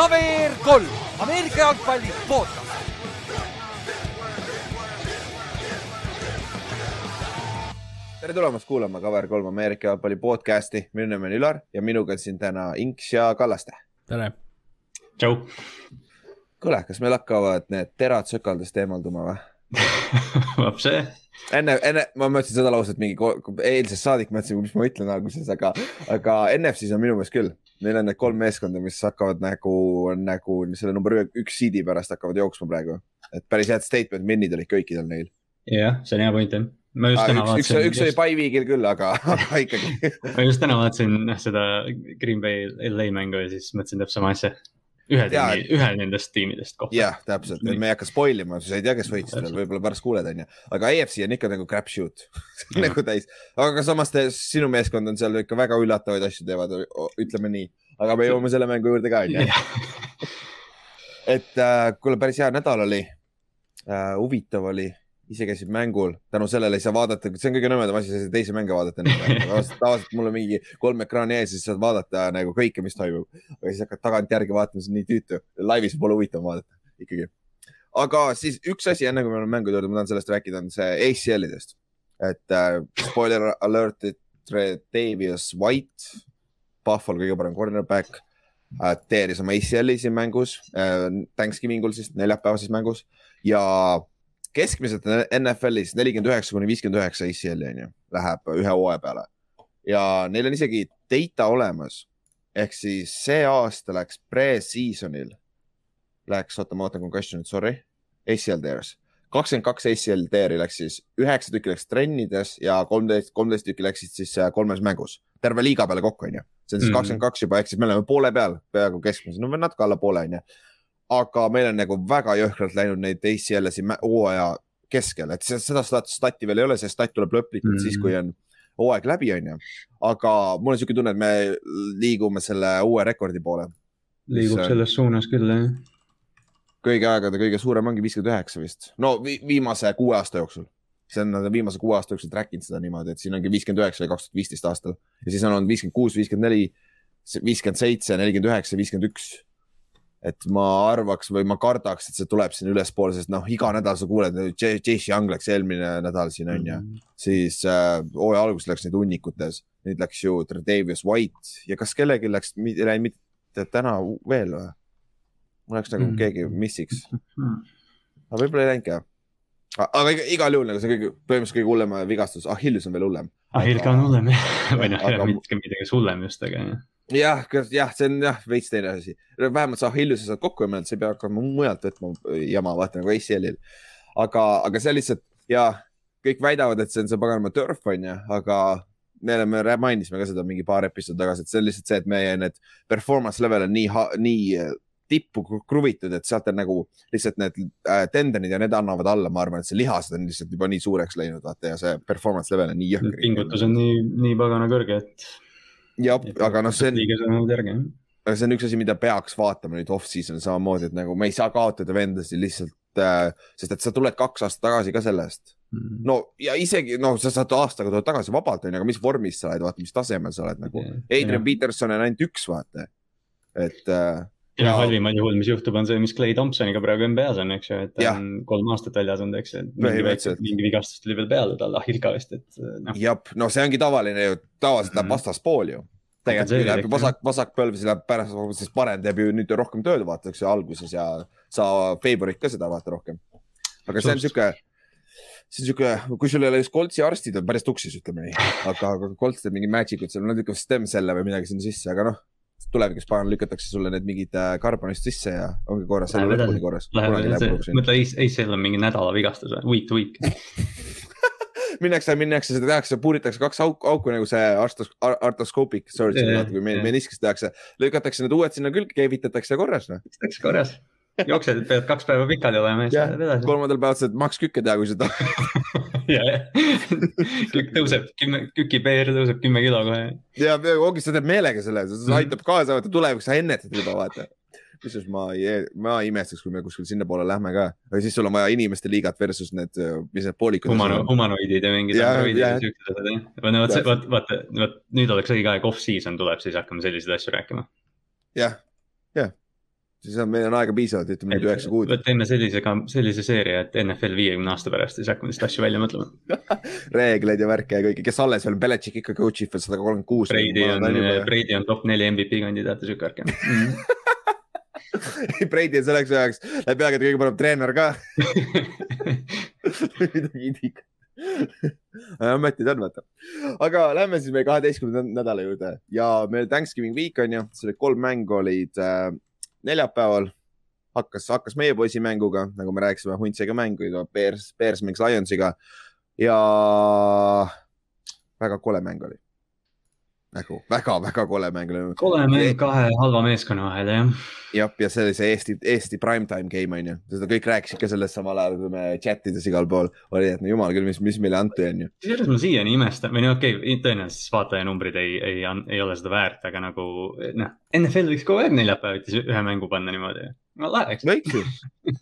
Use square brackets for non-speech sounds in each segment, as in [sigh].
KVR kolm, Ameerika jalgpalli podcast. tere tulemast kuulama KVR3 Ameerika jalgpalli podcasti, minu nimi on Ülar ja minuga on siin täna Inks ja Kallaste. tere. tšau. kuule, kas meil hakkavad need terad sökaldest eemalduma või [laughs] Vapse. Enne, enne ma mõtlesin seda lauset mingi eilsest saadik, mõtlesin, mis ma ütlen alguses, aga, aga NFC-s on minu meelest küll. Neil on need kolm meeskonda, mis hakkavad nagu, nagu selle number üks seed'i pärast hakkavad jooksma praegu. et päris head statement min'id olid kõikidel neil. jah, see on hea point jah. ma just täna vaatasin. üks, üks oli by week'il küll, aga, aga ikkagi [laughs] ma just täna vaatasin seda Green Bay LA mängu ja siis mõtlesin täpselt sama asja ühe tiimi, ühe nendest tiimidest kohta. jah, täpselt, me ei hakka spoil ima, sa ei tea, kes võitis veel, võib-olla pärast kuuled, onju. aga AFC on ikka nagu crap shoot [laughs] nagu täis, aga samas te, sinu meeskond on seal ikka väga üllatavaid asju teevad, ütleme nii. aga me jõuame selle mängu juurde ka, onju. et äh, kuule, päris hea nädal oli äh,. huvitav oli ise käisid mängul, tänu sellele ei saa vaadata, see on kõige nõmedam asi, sa ei saa teisi mänge vaadata tavaliselt mul on mingi kolm ekraani ees siis saad vaadata nagu kõike, mis toimub. aga siis hakkad tagantjärgi vaatama, see on nii tüütu. laivis pole huvitav vaadata ikkagi. aga siis üks asi, enne kui me oleme mängude juurde, ma tahan sellest rääkida, on see ACL-idest. et äh, spoiler alert, Davius White, Buffalo kõige parem cornerback äh,, teeris oma ACL-i siin mängus äh,, Thanksgivingul siis neljapäevases mängus ja keskmiselt NFL-is nelikümmend üheksa kuni viiskümmend üheksa ACL-i on ju, läheb ühe hooaja peale. ja neil on isegi data olemas. ehk siis see aasta läks pre-season'il, läks, oota, ma vaatan concussion'it, sorry, ACL tears. kakskümmend kaks ACL teari läks siis, üheksa tükki läks trennides ja kolmteist, kolmteist tükki läksid siis äh, kolmes mängus. terve liiga peale kokku, on ju. see on siis mhm. kakskümmend kaks juba, ehk siis me oleme poole peal, peaaegu keskmiselt, no natuke alla poole, on ju aga meil on nagu väga jõhkralt läinud neid jälle siin hooaja keskel, et seda stati veel ei ole, see stat tuleb lõplikult mm -hmm. siis, kui on hooaeg läbi, on ju. aga mul on niisugune tunne, et me liigume selle uue rekordi poole. liigub mis, selles suunas küll, jah. kõigi aegade kõige suurem ongi viiskümmend üheksa vist, no vi viimase kuue aasta jooksul. see on, nad on viimase kuue aasta jooksul track inud seda niimoodi, et siin ongi viiskümmend üheksa või kaks tuhat viisteist aastal ja siis on olnud viiskümmend kuus, viiskümmend neli, viiskümmend seitse, nelikümmend üheksa, viiskümmend üks et ma arvaks või ma kardaks, et see tuleb siin ülespoole, sest noh, iga nädal sa kuuled, Chase Young läks eelmine nädal siin on ju mm -hmm., siis äh, hooaja äh, alguses läks neid hunnikutes, nüüd läks ju Tredavious White ja kas kellelgi läks, läinud mitte täna veel või? mul läks nagu mm -hmm. keegi missiks. aga võib-olla ei läinud ka. aga igal juhul nagu see kõige, põhimõtteliselt kõige hullem vigastus, Achilles on veel hullem. Achill ka on hullem jah, [laughs] või noh, mitte midagi hullem just, aga jah jah, jah, see on jah veits teine asi, vähemalt sa Hilluse saad kokku ja sa ei pea hakkama mujalt võtma jama, vaata nagu ACL-il. aga, aga see lihtsalt ja kõik väidavad, et see on see paganama turf on ju, aga me oleme, mainisime ka seda mingi paar episoodi tagasi, et see on lihtsalt see, et meie need performance level on nii, nii äh, tippu kruvitud, et sealt on nagu lihtsalt need äh, tendonid ja need annavad alla, ma arvan, et see lihased on lihtsalt juba nii suureks läinud, vaata ja see performance level on nii jõhker. pingutus on nii, nii pagana kõrge, et jah, aga noh, see on. aga see on üks asi, mida peaks vaatama nüüd off-season'il samamoodi, et nagu me ei saa kaotada vendasid lihtsalt äh,, sest et sa tuled kaks aastat tagasi ka sellest mm.. no ja isegi noh, sa saad aastaga tuled tagasi vabalt onju, aga mis vormis sa oled, vaata, mis tasemel sa oled nagu yeah.. Adrian yeah. Peterson on ainult üks, vaata, et äh, ja halvimal juhul, mis juhtub, on see, mis Clay Thompsoniga praegu NBA-s on, eks ju, et ta ja. on kolm aastat väljas olnud, eks ju, et mingi, väike, mingi vigastus tuli veel peale talle ahilka vist, et noh. jah, no see ongi tavaline ju, tavaliselt läheb mm -hmm. vastaspool ju. tegelikult läheb vasak, vasak põlv, siis läheb pärast, siis parem teeb ju nüüd rohkem tööd, vaata, eks ju, alguses ja sa favorit ka seda vaata rohkem. aga see on sihuke see on sihuke, kui sul ei ole just koltsi arstid on päris tuksis, ütleme nii, aga, aga kolts teeb mingi magic ut seal, nad ütlevad stem cell'e või midagi sinna sisse, aga noh tulevikus pagan lükatakse sulle need mingid äh, karbonist sisse ja ongi korras, elu lõpuni korras. mõtle, ACL on mingi nädala vigastus week to week [laughs] minnakse, minnakse, seda tehakse, puuritakse kaks auku, auku nagu see artos, artoskoopic surgery, vaata kui meniskis tehakse. lükatakse need uued sinna külge, keevitatakse korras noh. tehakse korras, jooksed, pead kaks päeva pikali olema ja siis lähed edasi. kolmandal päeval saad maks kükke teha, kui sa tahad [laughs] kükk tõuseb kümme, küki PR tõuseb kümme kilo kohe. ja, ongi, sa teed meelega selle, see mhm. aitab kaasa, vaata tulevikus sa ennetad juba, vaata. kusjuures ma ei, ma ei imestaks, kui me kuskil sinnapoole lähme ka, aga siis sul on vaja inimeste liigat versus need, mis need poolikud Humano,. humanoidid ja mingid androidid ja siuksed asjad jah. vot, vot, vaata, vot nüüd oleks õige aeg off-season tuleb, siis hakkame selliseid asju rääkima. jah, jah siis on, meil on aega piisavalt, ütleme nüüd üheksa kuud. teeme sellise, sellise seeria, et NFL viiekümne aasta pärast siis hakkame lihtsalt asju välja mõtlema [laughs] reegleid ja värke ja kõike, kes alles veel, Belichik ikka coach ib veel sada kolmkümmend kuus. Brady on, Brady on top neli MVP kandidaat ja siuke värk jah. [laughs] Brady on selleks ajaks, läheb peaaegu kõige parem treener ka [laughs] midagi idikat ametid on, vaata. aga lähme siis meie kaheteistkümnenda nädala juurde ja meil Thanksgiving week on ju, olid kolm mängu olid äh, neljapäeval. hakkas, hakkas meie poisi mänguga, nagu me rääkisime, hunt sai ka mängu, Bears, Bears mängis Lionsiga ja väga kole mäng oli nagu väga-väga kole mäng. kole mäng kahe halva meeskonna vahel, jah. jah, ja see oli see Eesti, Eesti primetime game on ju, seda kõik rääkisid ka sellest samal ajal, kui me chat ides igal pool oli, et no jumal küll, mis, mis meile anti, on ju. kusjuures ma siiani imestan või no okei okay,, tõenäoliselt vaatajanumbrid ei, ei, ei ole seda väärt, aga nagu noh, NFL võiks kogu aeg neljapäeviti ühe mängu panna niimoodi no läheks. võiks ju,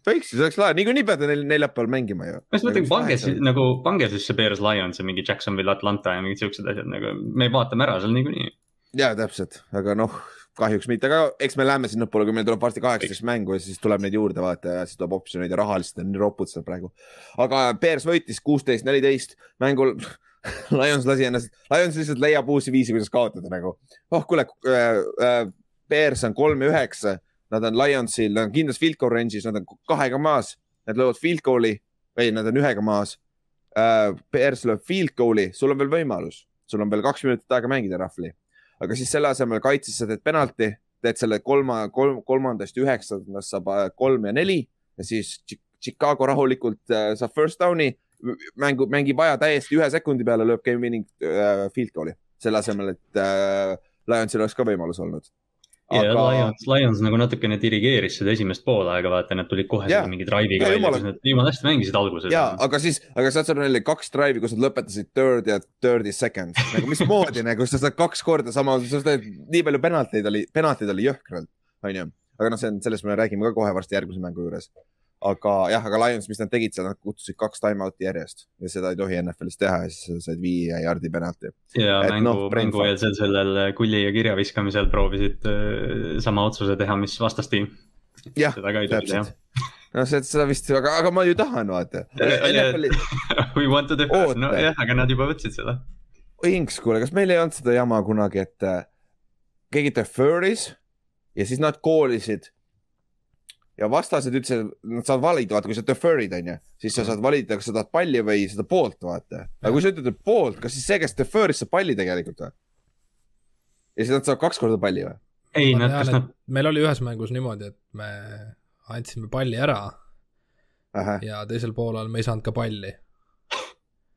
võiks ju, see oleks lahe, niikuinii peate neil neljapäeval mängima ju. ma just mõtlen, pange siis nagu, pange siis see Bears Lions ja mingi Jacksonville, Atlanta ja mingid siuksed asjad nagu, me vaatame ära seal niikuinii. ja täpselt, aga noh, kahjuks mitte, aga eks me läheme sinnapoole, kui meil tuleb varsti kaheksateist mängu ja siis tuleb neid juurde vaata ja siis tuleb optsioneid ja rahaliselt on nii ropud seal praegu. aga Bears võitis kuusteist, neliteist mängul [laughs] Lions lasi ennast, Lions lihtsalt leiab uusi viisi, kuidas kaotada nagu. oh kuule äh,, äh, Bears on kolm ja üheksa nad on Lionsil, nad on kindlas field goal range'is, nad on kahega maas, nad löövad field goal'i või nad on ühega maas. Uh,. Bears lööb field goal'i, sul on veel võimalus, sul on veel kaks minutit aega mängida rahvli, aga siis selle asemel kaitses sa teed penalti, teed selle kolma, kolm, kolmandast üheksandast saab äh, kolm ja neli ja siis Chicago rahulikult uh, saab first down'i, mängu, mängib aja täiesti ühe sekundi peale, lööb game winning uh, field goal'i, selle asemel, et uh, Lionsil oleks ka võimalus olnud ja aga... Lions, Lions nagu natukene dirigeeris seda esimest poolaega, vaata, nad tulid kohe yeah. mingi drive'iga välja, kus nad jumala hästi mängisid alguses. ja, aga siis, aga saad sa, neil oli kaks drive'i, kus nad lõpetasid third ja thirty second, nagu mismoodi nagu sa saad kaks korda sama, sa saad nii palju penalteid oli, penalteid oli jõhkralt, onju. aga noh, see on, sellest me räägime ka kohe varsti järgmise mängu juures aga jah, aga Lions, mis nad tegid seal, nad kutsusid kaks time-out'i järjest ja seda ei tohi NFL-is teha ja siis said viie jardi penalti. ja et mängu no,, mängueelsel sellel kulli ja kirja viskamisel proovisid äh, sama otsuse teha, mis vastastiim. jah, täpselt no see, seda vist, aga, aga ma ju tahan vaata. [laughs] We want to defer, nojah, aga nad juba võtsid seda. Inks, kuule, kas meil ei olnud seda jama kunagi, et äh, keegi defer'is ja siis nad koolisid ja vastased ütlesid, nad saavad valida, vaata, kui sa defer'id, onju, siis sa saad valida, kas sa tahad palli või seda poolt, vaata. aga kui sa ütled, et poolt, kas siis see, kes defer'is, saab palli tegelikult või? ja siis nad saavad kaks korda palli või? ei, nad, kas nad. meil oli ühes mängus niimoodi, et me andsime palli ära. ja teisel poolel me ei saanud ka palli.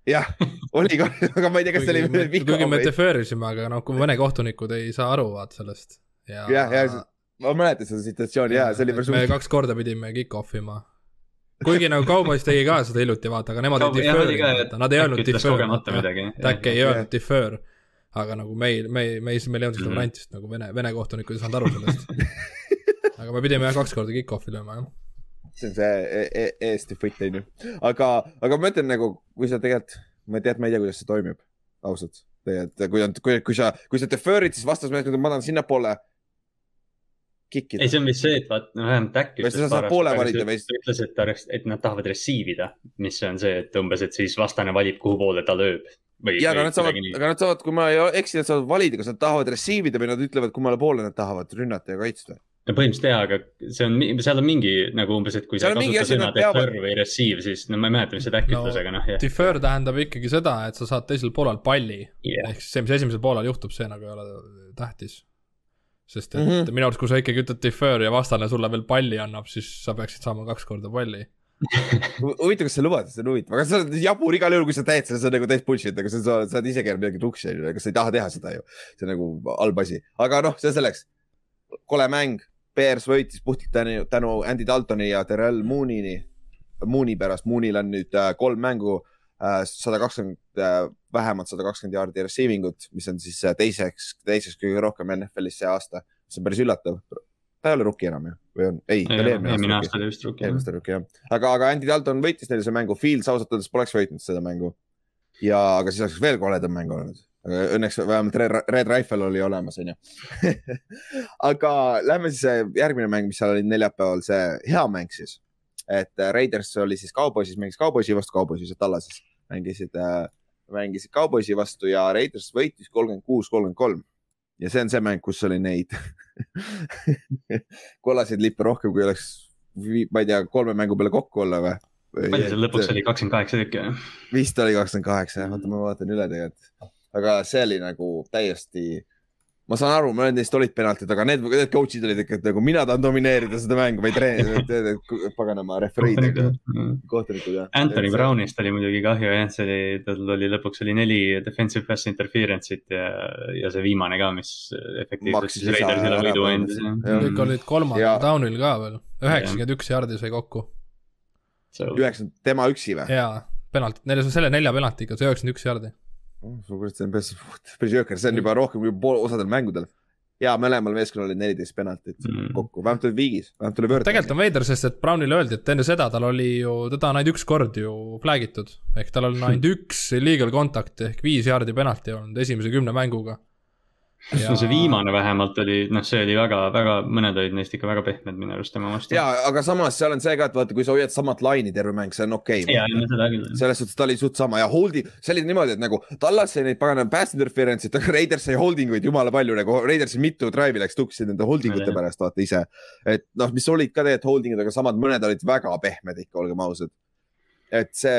jah, oli ka, [laughs] aga ma ei tea, kas see oli kuigi me defer isime, aga noh, kui Vene kohtunikud ei saa aru, vaata sellest. ja, ja, ja ma mäletan seda situatsiooni ja, ja see oli päris huvitav. me kaks korda pidime kick-off ima. kuigi nagu Cowboys tegi ka seda hiljuti, vaata, aga nemad ei defer'inud, nad ei öelnud defer, Tack ei öelnud defer. aga nagu meil, me, me ei, meil ei olnud seda mhm. varianti, sest nagu Vene, Vene kohtunikud ei saanud aru sellest. [laughs] aga me pidime jah kaks korda kick-off'i lööma, jah see on see e e Eesti foot on ju, aga, aga ma ütlen nagu, kui sa tegelikult, ma ei tea, ma ei tea, kuidas see toimib, ausalt. tegelikult, kui on, kui, kui sa, kui sa defer'id, siis vastasmeeskond on madal sinnapoole kikkida. ei, see on vist see, et vaat, no vähemalt äkki. või sa saad poole valida või? ütles, et ta, et nad tahavad receive ida, mis on see, et umbes, et siis vastane valib, kuhu poole ta lööb. ja, aga nad saavad, aga nad saavad, kui ma ei eksi, nad saavad valida, kas nad tahavad receive ida või nad ütlevad, kummale poole nad tahavad rünnata ja kaitsta no põhimõtteliselt jaa, aga see on, seal on mingi nagu umbes, et kui sa kasutad sõna defer või receive, siis no ma ei mäleta, mis see back ütles no,, aga noh. Defer tähendab ikkagi seda, et sa saad teisel poolel palli yeah.. ehk siis see, mis esimesel poolel juhtub, see nagu ei ole tähtis sest et mm -hmm. minu arust, kui sa ikkagi ütled defer ja vastane sulle veel palli annab, siis sa peaksid saama kaks korda palli [laughs] huvitav, kas see lubati, see on huvitav, aga see on jabur igal juhul, kui sa teed seda, see on nagu täis bullshit, aga sa saad ise keerata midagi tuksi, onju, ega sa ei taha teha seda ju. see on nagu halb asi, aga noh, see selleks. kole mäng, Bears võitis puhtalt tänu, tänu Andy Daltoni ja Terrell Moonini, Moon'i pärast, Moonil on nüüd äh, kolm mängu sada kakskümmend äh,, vähemalt sada kakskümmend jaardi receiving ut, mis on siis äh, teiseks, teiseks kõige rohkem NFL-is see aasta, mis on päris üllatav. ta ei ole rookie enam ju, või on? ei, ta oli eelmine aasta. eelmine aasta oli vist rookie. eelmine aasta rookie jah, aga, aga Andy Dalton võitis neile see mängu, Fields ausalt öeldes poleks võitnud seda mängu. ja, aga siis oleks veel koledam mäng olnud, õnneks vähemalt Red, Red Rifle oli olemas, onju. [laughs] aga lähme siis äh, järgmine mäng, mis seal oli neljapäeval, see hea mäng siis. et äh, Raiders oli siis Cowboysis, mängis Cowboysi vastu, Cowboysis ja Tallases mängisid äh,, mängisid Cowboysi vastu ja Raiders võitis kolmkümmend kuus, kolmkümmend kolm. ja see on see mäng, kus oli neid [laughs] kollaseid lippe rohkem, kui oleks, ma ei tea, kolme mängu peale kokku olla või? palju seal lõpuks oli, kakskümmend kaheksa tükki või? vist oli kakskümmend kaheksa oota ma vaatan üle tegelikult aga see oli nagu täiesti, ma saan aru, mõned neist olid penaltid, aga need, need coach'id olid ikka, et nagu mina tahan domineerida seda mängu või treener, [laughs] paganama refereid, kohtunikud jah. Anthony Brownist oli muidugi kahju jah, see oli, tal oli lõpuks oli neli defensive pass interference'it ja, ja see viimane ka, mis efektiivselt Raidersile võidu andis. kõik olid kolmandal down'il ka veel, üheksakümmend üks jardi sai kokku. üheksakümmend, tema üksi või? jaa, penalt, selle nelja penaltiga, see üheksakümmend üks jardi kurat, see on päris, [laughs] päris jõhker, see on juba rohkem kui pool osadel mängudel. ja mõlemal meeskonnal oli neliteist penaltit mm. kokku, vähemalt oli viigis, vähemalt oli vöörd. tegelikult on veider, sest et Brownile öeldi, et enne seda tal oli ju, teda on ainult üks kord ju flag itud. ehk tal on [laughs] ainult üks illegal contact ehk viis jaardi penalti olnud esimese kümne mänguga ja... no see viimane vähemalt oli, noh, see oli väga, väga, mõned olid neist ikka väga pehmed minu arust tema vastu. ja, aga samas seal on see ka, et vaata, kui sa hoiad samat laine terve mäng, see on okei okay,. selles suhtes ta oli suht sama ja hold'i, see oli niimoodi, et nagu Tallas sai neid pagana pass interference'it, aga Raiders sai holding uid jumala palju nagu, Raidersil mitu drive'i läks tuksi nende holding ute pärast, vaata ise. et noh, mis olid ka tegelikult holding ud, aga samad mõned olid väga pehmed ikka, olgem ausad et see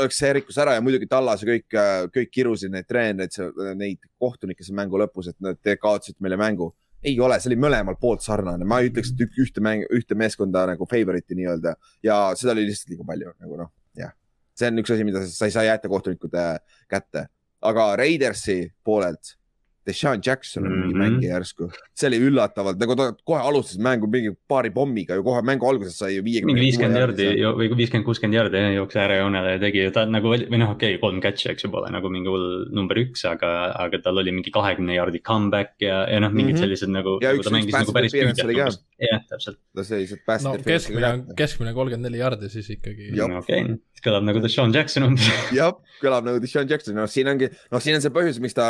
oleks see rikkus ära ja muidugi Tallas ja kõik, kõik kirusid neid treenereid, neid kohtunikke seal mängu lõpus, et nad kaotasid meile mängu. ei ole, see oli mõlemalt poolt sarnane, ma ei ütleks, et ühte mäng, ühte meeskonda nagu favorite'i nii-öelda ja seda oli lihtsalt liiga palju nagu noh, jah. see on üks asi, mida sa ei saa jätta kohtunikute kätte, aga Raidersi poolelt Deshaun Jackson on mingi mm -hmm. mängija järsku, see oli üllatavalt, nagu ta kohe alustas mängu mingi paari pommiga ju kohe mängu alguses sai ju viiekümne. mingi viiskümmend jardi või viiskümmend, kuuskümmend jardi jooksis äärejoonele ja tegi ju ta nagu või noh, okei okay,, kolm catch'i, eks ju, pole nagu mingi hull number üks, aga, aga tal oli mingi kahekümne jardi comeback ja, ja noh, mingid mm -hmm. sellised nagu. ja nagu üks, üks pass interference oli ka. jah, täpselt. ta sellised pass no, keskmine, keskmine kolmkümmend neli jardi siis ikkagi. okei okay., kõlab nagu Deshaun Jackson umbes jah, kõlab nagu Deshaun Jackson, noh, siin ongi, noh, siin on see põhjus, miks ta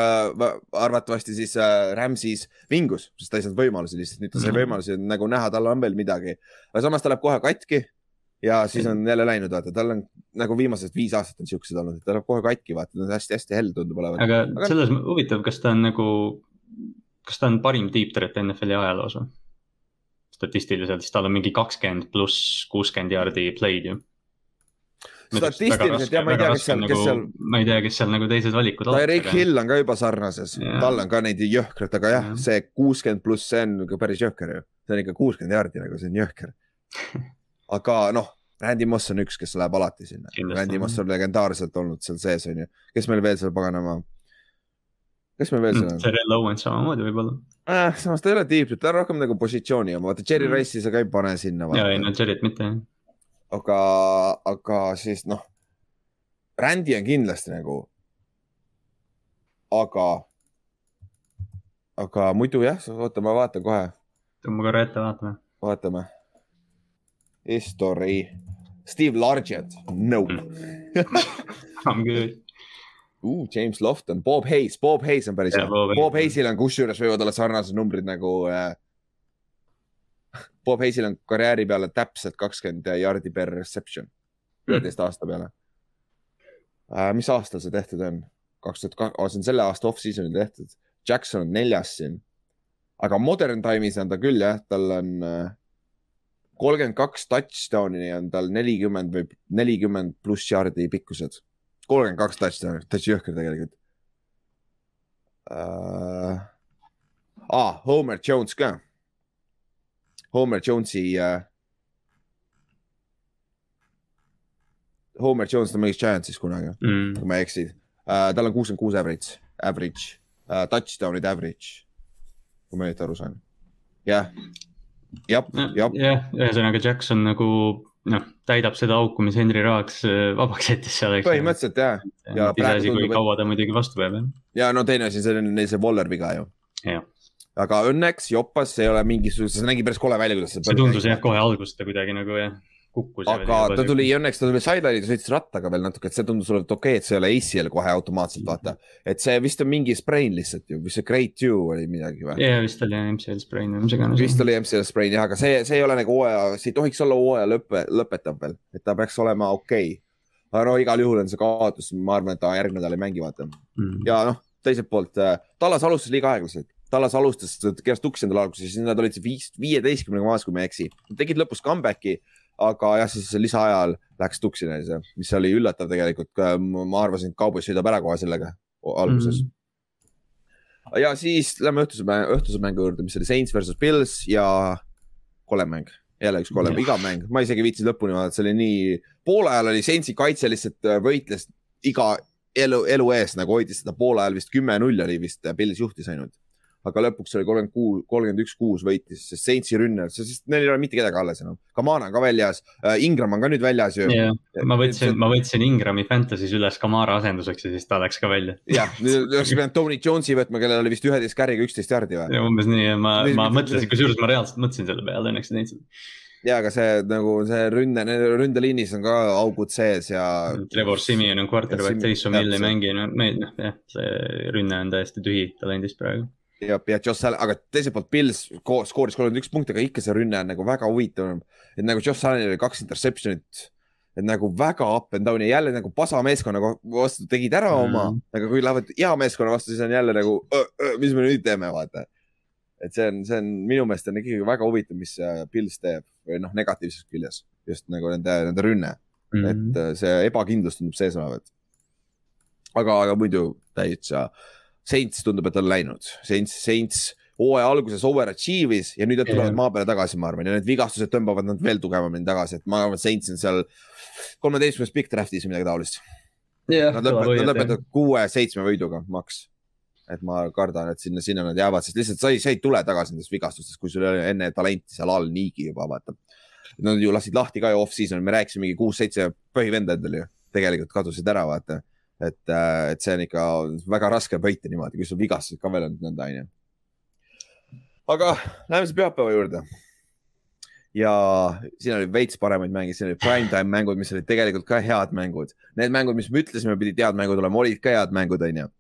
arvatavasti siis äh, Rams'is vingus, sest ta ei saanud võimalusi lihtsalt, nüüd ta sai mm -hmm. võimalusi nagu näha, tal on veel midagi. aga samas ta läheb kohe katki ja siis on jälle läinud, vaata, tal on nagu viimased viis aastat on siuksed olnud, et ta läheb kohe katki, vaata, ta on hästi-hästi hell tundub olevat. aga, aga selles huvitav, kas ta on nagu, kas ta on parim deep threat NFL-i ajaloos või? statistiliselt, siis tal on mingi kakskümmend pluss kuuskümmend jaardi play'd ju statistiliselt jah, ma ei tea, kes seal, kes seal. ma ei tea, kes seal nagu teised valikud. Tyreek Hill on ka juba sarnases, tal on ka neid jõhkralt, aga jah ja., see kuuskümmend pluss, see on ikka päris jõhker ju. see on ikka kuuskümmend jaardi nagu, see on jõhker. [laughs] aga noh, Randy Moss on üks, kes läheb alati sinna. Randy Moss on legendaarselt olnud seal sees, on ju. kes meil veel seal paganama kes meil veel seal on? Terrell Owens samamoodi võib-olla äh,. samas ta ei ole tiip, ta on rohkem nagu positsiooni oma, vaata Jerry mm. Rice'i sa ka ei pane sinna. ja, ei no Jerry't mitte jah aga, aga siis noh, Randy on kindlasti nagu, aga, aga muidu jah, oota, ma vaatan kohe. tõmba korra ette, vaatame. vaatame. History, Steve Largent, nope I m good uh,. James Lofton, Bob Hayes, Bob Hayes on päris hea. Bob, Bob Hayesil on kusjuures võivad olla sarnased numbrid nagu äh, Bob Hayesil on karjääri peale täpselt kakskümmend jardi per reception, üheteist mm. aasta peale äh,. mis aastal see tehtud on? kaks tuhat kaks, see on selle aasta off-season'il tehtud. Jackson on neljas siin. aga modern time'is on ta küll jah, tal on äh, kolmkümmend kaks touchdown'i on tal nelikümmend või nelikümmend pluss jardi pikkused. kolmkümmend kaks touchdown'i, täitsa jõhker tegelikult uh,. Ah, Homer Jones ka Homer Jonesi äh,. Homer Jones on mängis Giantsis kunagi mm., kui ma ei eksi äh,. tal on kuuskümmend kuus average, average uh,, touchdown'id average, kui ma õieti aru saan. jah, jah, jah. jah, ühesõnaga Jackson nagu noh, täidab seda auku, mis Henry Raaks äh, vabaks jättis seal. põhimõtteliselt jah. ja iseasi, kui kaua ta muidugi vastu peab. ja no teine asi, see on neil see Waller viga ju. jah aga õnneks Joppas ei ole mingisuguse, see nägi päris kole välja, kuidas see. see tundus jah, kohe algusest kuidagi nagu jah. kukkus. aga ta tuli õnneks, ta tuli sideline'i, ta sõitis rattaga veel natuke, et see tundus olevat okei okay,, et see ei ole ACL kohe automaatselt vaata. et see vist on mingi sprain lihtsalt ju, või see grade two oli midagi või? jaa, vist oli MCL sprain või mis iganes. vist oli MCL sprain jah, aga see, see ei ole nagu hooaja, see ei tohiks olla hooaja lõppe, lõpetav veel, et ta peaks olema okei okay. aga no igal juhul on see kaotus, ma arvan, et ta järgmine nädal ei mängi, vaata mm.. ja noh, teiselt poolt äh, Tallas alustas liiga aeglaselt Tallas alustas, keeras tuksi endale alguses, siis nad olid viis, viieteistkümnega maas, kui ma ei eksi. Tegid lõpus comeback'i, aga jah, siis lisaajal läks tuksi neil see, mis oli üllatav tegelikult. ma arvasin, et Cowboys sõidab ära kohe sellega alguses mm. -hmm. ja siis lähme õhtuse, õhtuse mängu juurde, mis oli Saints versus Pils ja kole mäng jälle üks kolem, iga mäng, ma isegi viitsin lõpuni vaadata, see oli nii, poole ajal oli Saintsi kaitse lihtsalt äh, võitles iga elu, elu ees nagu hoidis seda poole ajal vist kümme-null oli vist Pils juhtis ainult aga lõpuks oli kolmkümmend kuus, kolmkümmend üks, kuus võitis, sest Saintsi rünne, sest neil ei ole mitte kedagi alles enam. Kamara on ka väljas uh,, Ingram on ka nüüd väljas ju. ma võtsin, ma võtsin Ingrami Fantasy's üles Kamara asenduseks ja siis ta läks ka välja. jah, nüüd [laughs] oleks pidanud Tony Jones'i võtma, kellel oli vist üheteist carry'ga üksteist jardi või? umbes nii, ma, ma mõtlesin, kusjuures ma reaalselt mõtlesin selle peale, õnneks ei teinud seda ja, aga see nagu see ründe, ründeliinis on ka augud sees ja. Trevor Simeon on quarterback, Taysom Hill ei mängi, no me, noh jah, see rünne on täiesti tühi talendist praegu ja, ja Josh Allan, aga teiselt poolt Pils skooris kolmkümmend üks punkti, aga ikka see rünne on nagu väga huvitav. et nagu Josh Allanil oli kaks interception'it, et nagu väga up and down ja jälle nagu pasa meeskonna vastu tegid ära mm. oma, aga kui lähevad hea meeskonna vastu, siis on jälle nagu, mis me nüüd teeme, vaata. et see on, see on minu meelest on ikkagi väga huvitav, mis Pils teeb või noh, negatiivses küljes just nagu nende, nende rünne mm, -hmm. et äh, see ebakindlus tundub sees olevat. aga, aga muidu täitsa Saints tundub, et on läinud, Saints, Saints hooaja alguses overachieve'is ja nüüd nad tulevad yeah. maa peale tagasi, ma arvan, ja need vigastused tõmbavad nad veel tugevamini tagasi, et ma arvan, et Saints on seal kolmeteistkümnes pikk draft'is või midagi taolist yeah,. Nad lõpetavad, nad lõpetavad kuue-seitsme võiduga, maks. et ma kardan, et sinna, sinna nad jäävad, sest lihtsalt sa ei, sa ei tule tagasi nendest vigastustest, kui sul oli enne talenti seal all niigi juba, vaata. Nad ju lasid lahti ka ju off-season, me rääkisime mingi kuus-seitse põhivenda endale ju, tegelikult kadusid ära, vaata et, äh, et see on ikka väga raske võita niimoodi, kui sul vigastused ka veel on nõnda, onju. aga läheme siis pühapäeva juurde. ja siin oli veits paremaid mänge, siin oli primetime mängud, mis olid tegelikult ka head mängud. Need mängud, mis me ütlesime, pidid head mängud olema, olid ka head mängud, onju.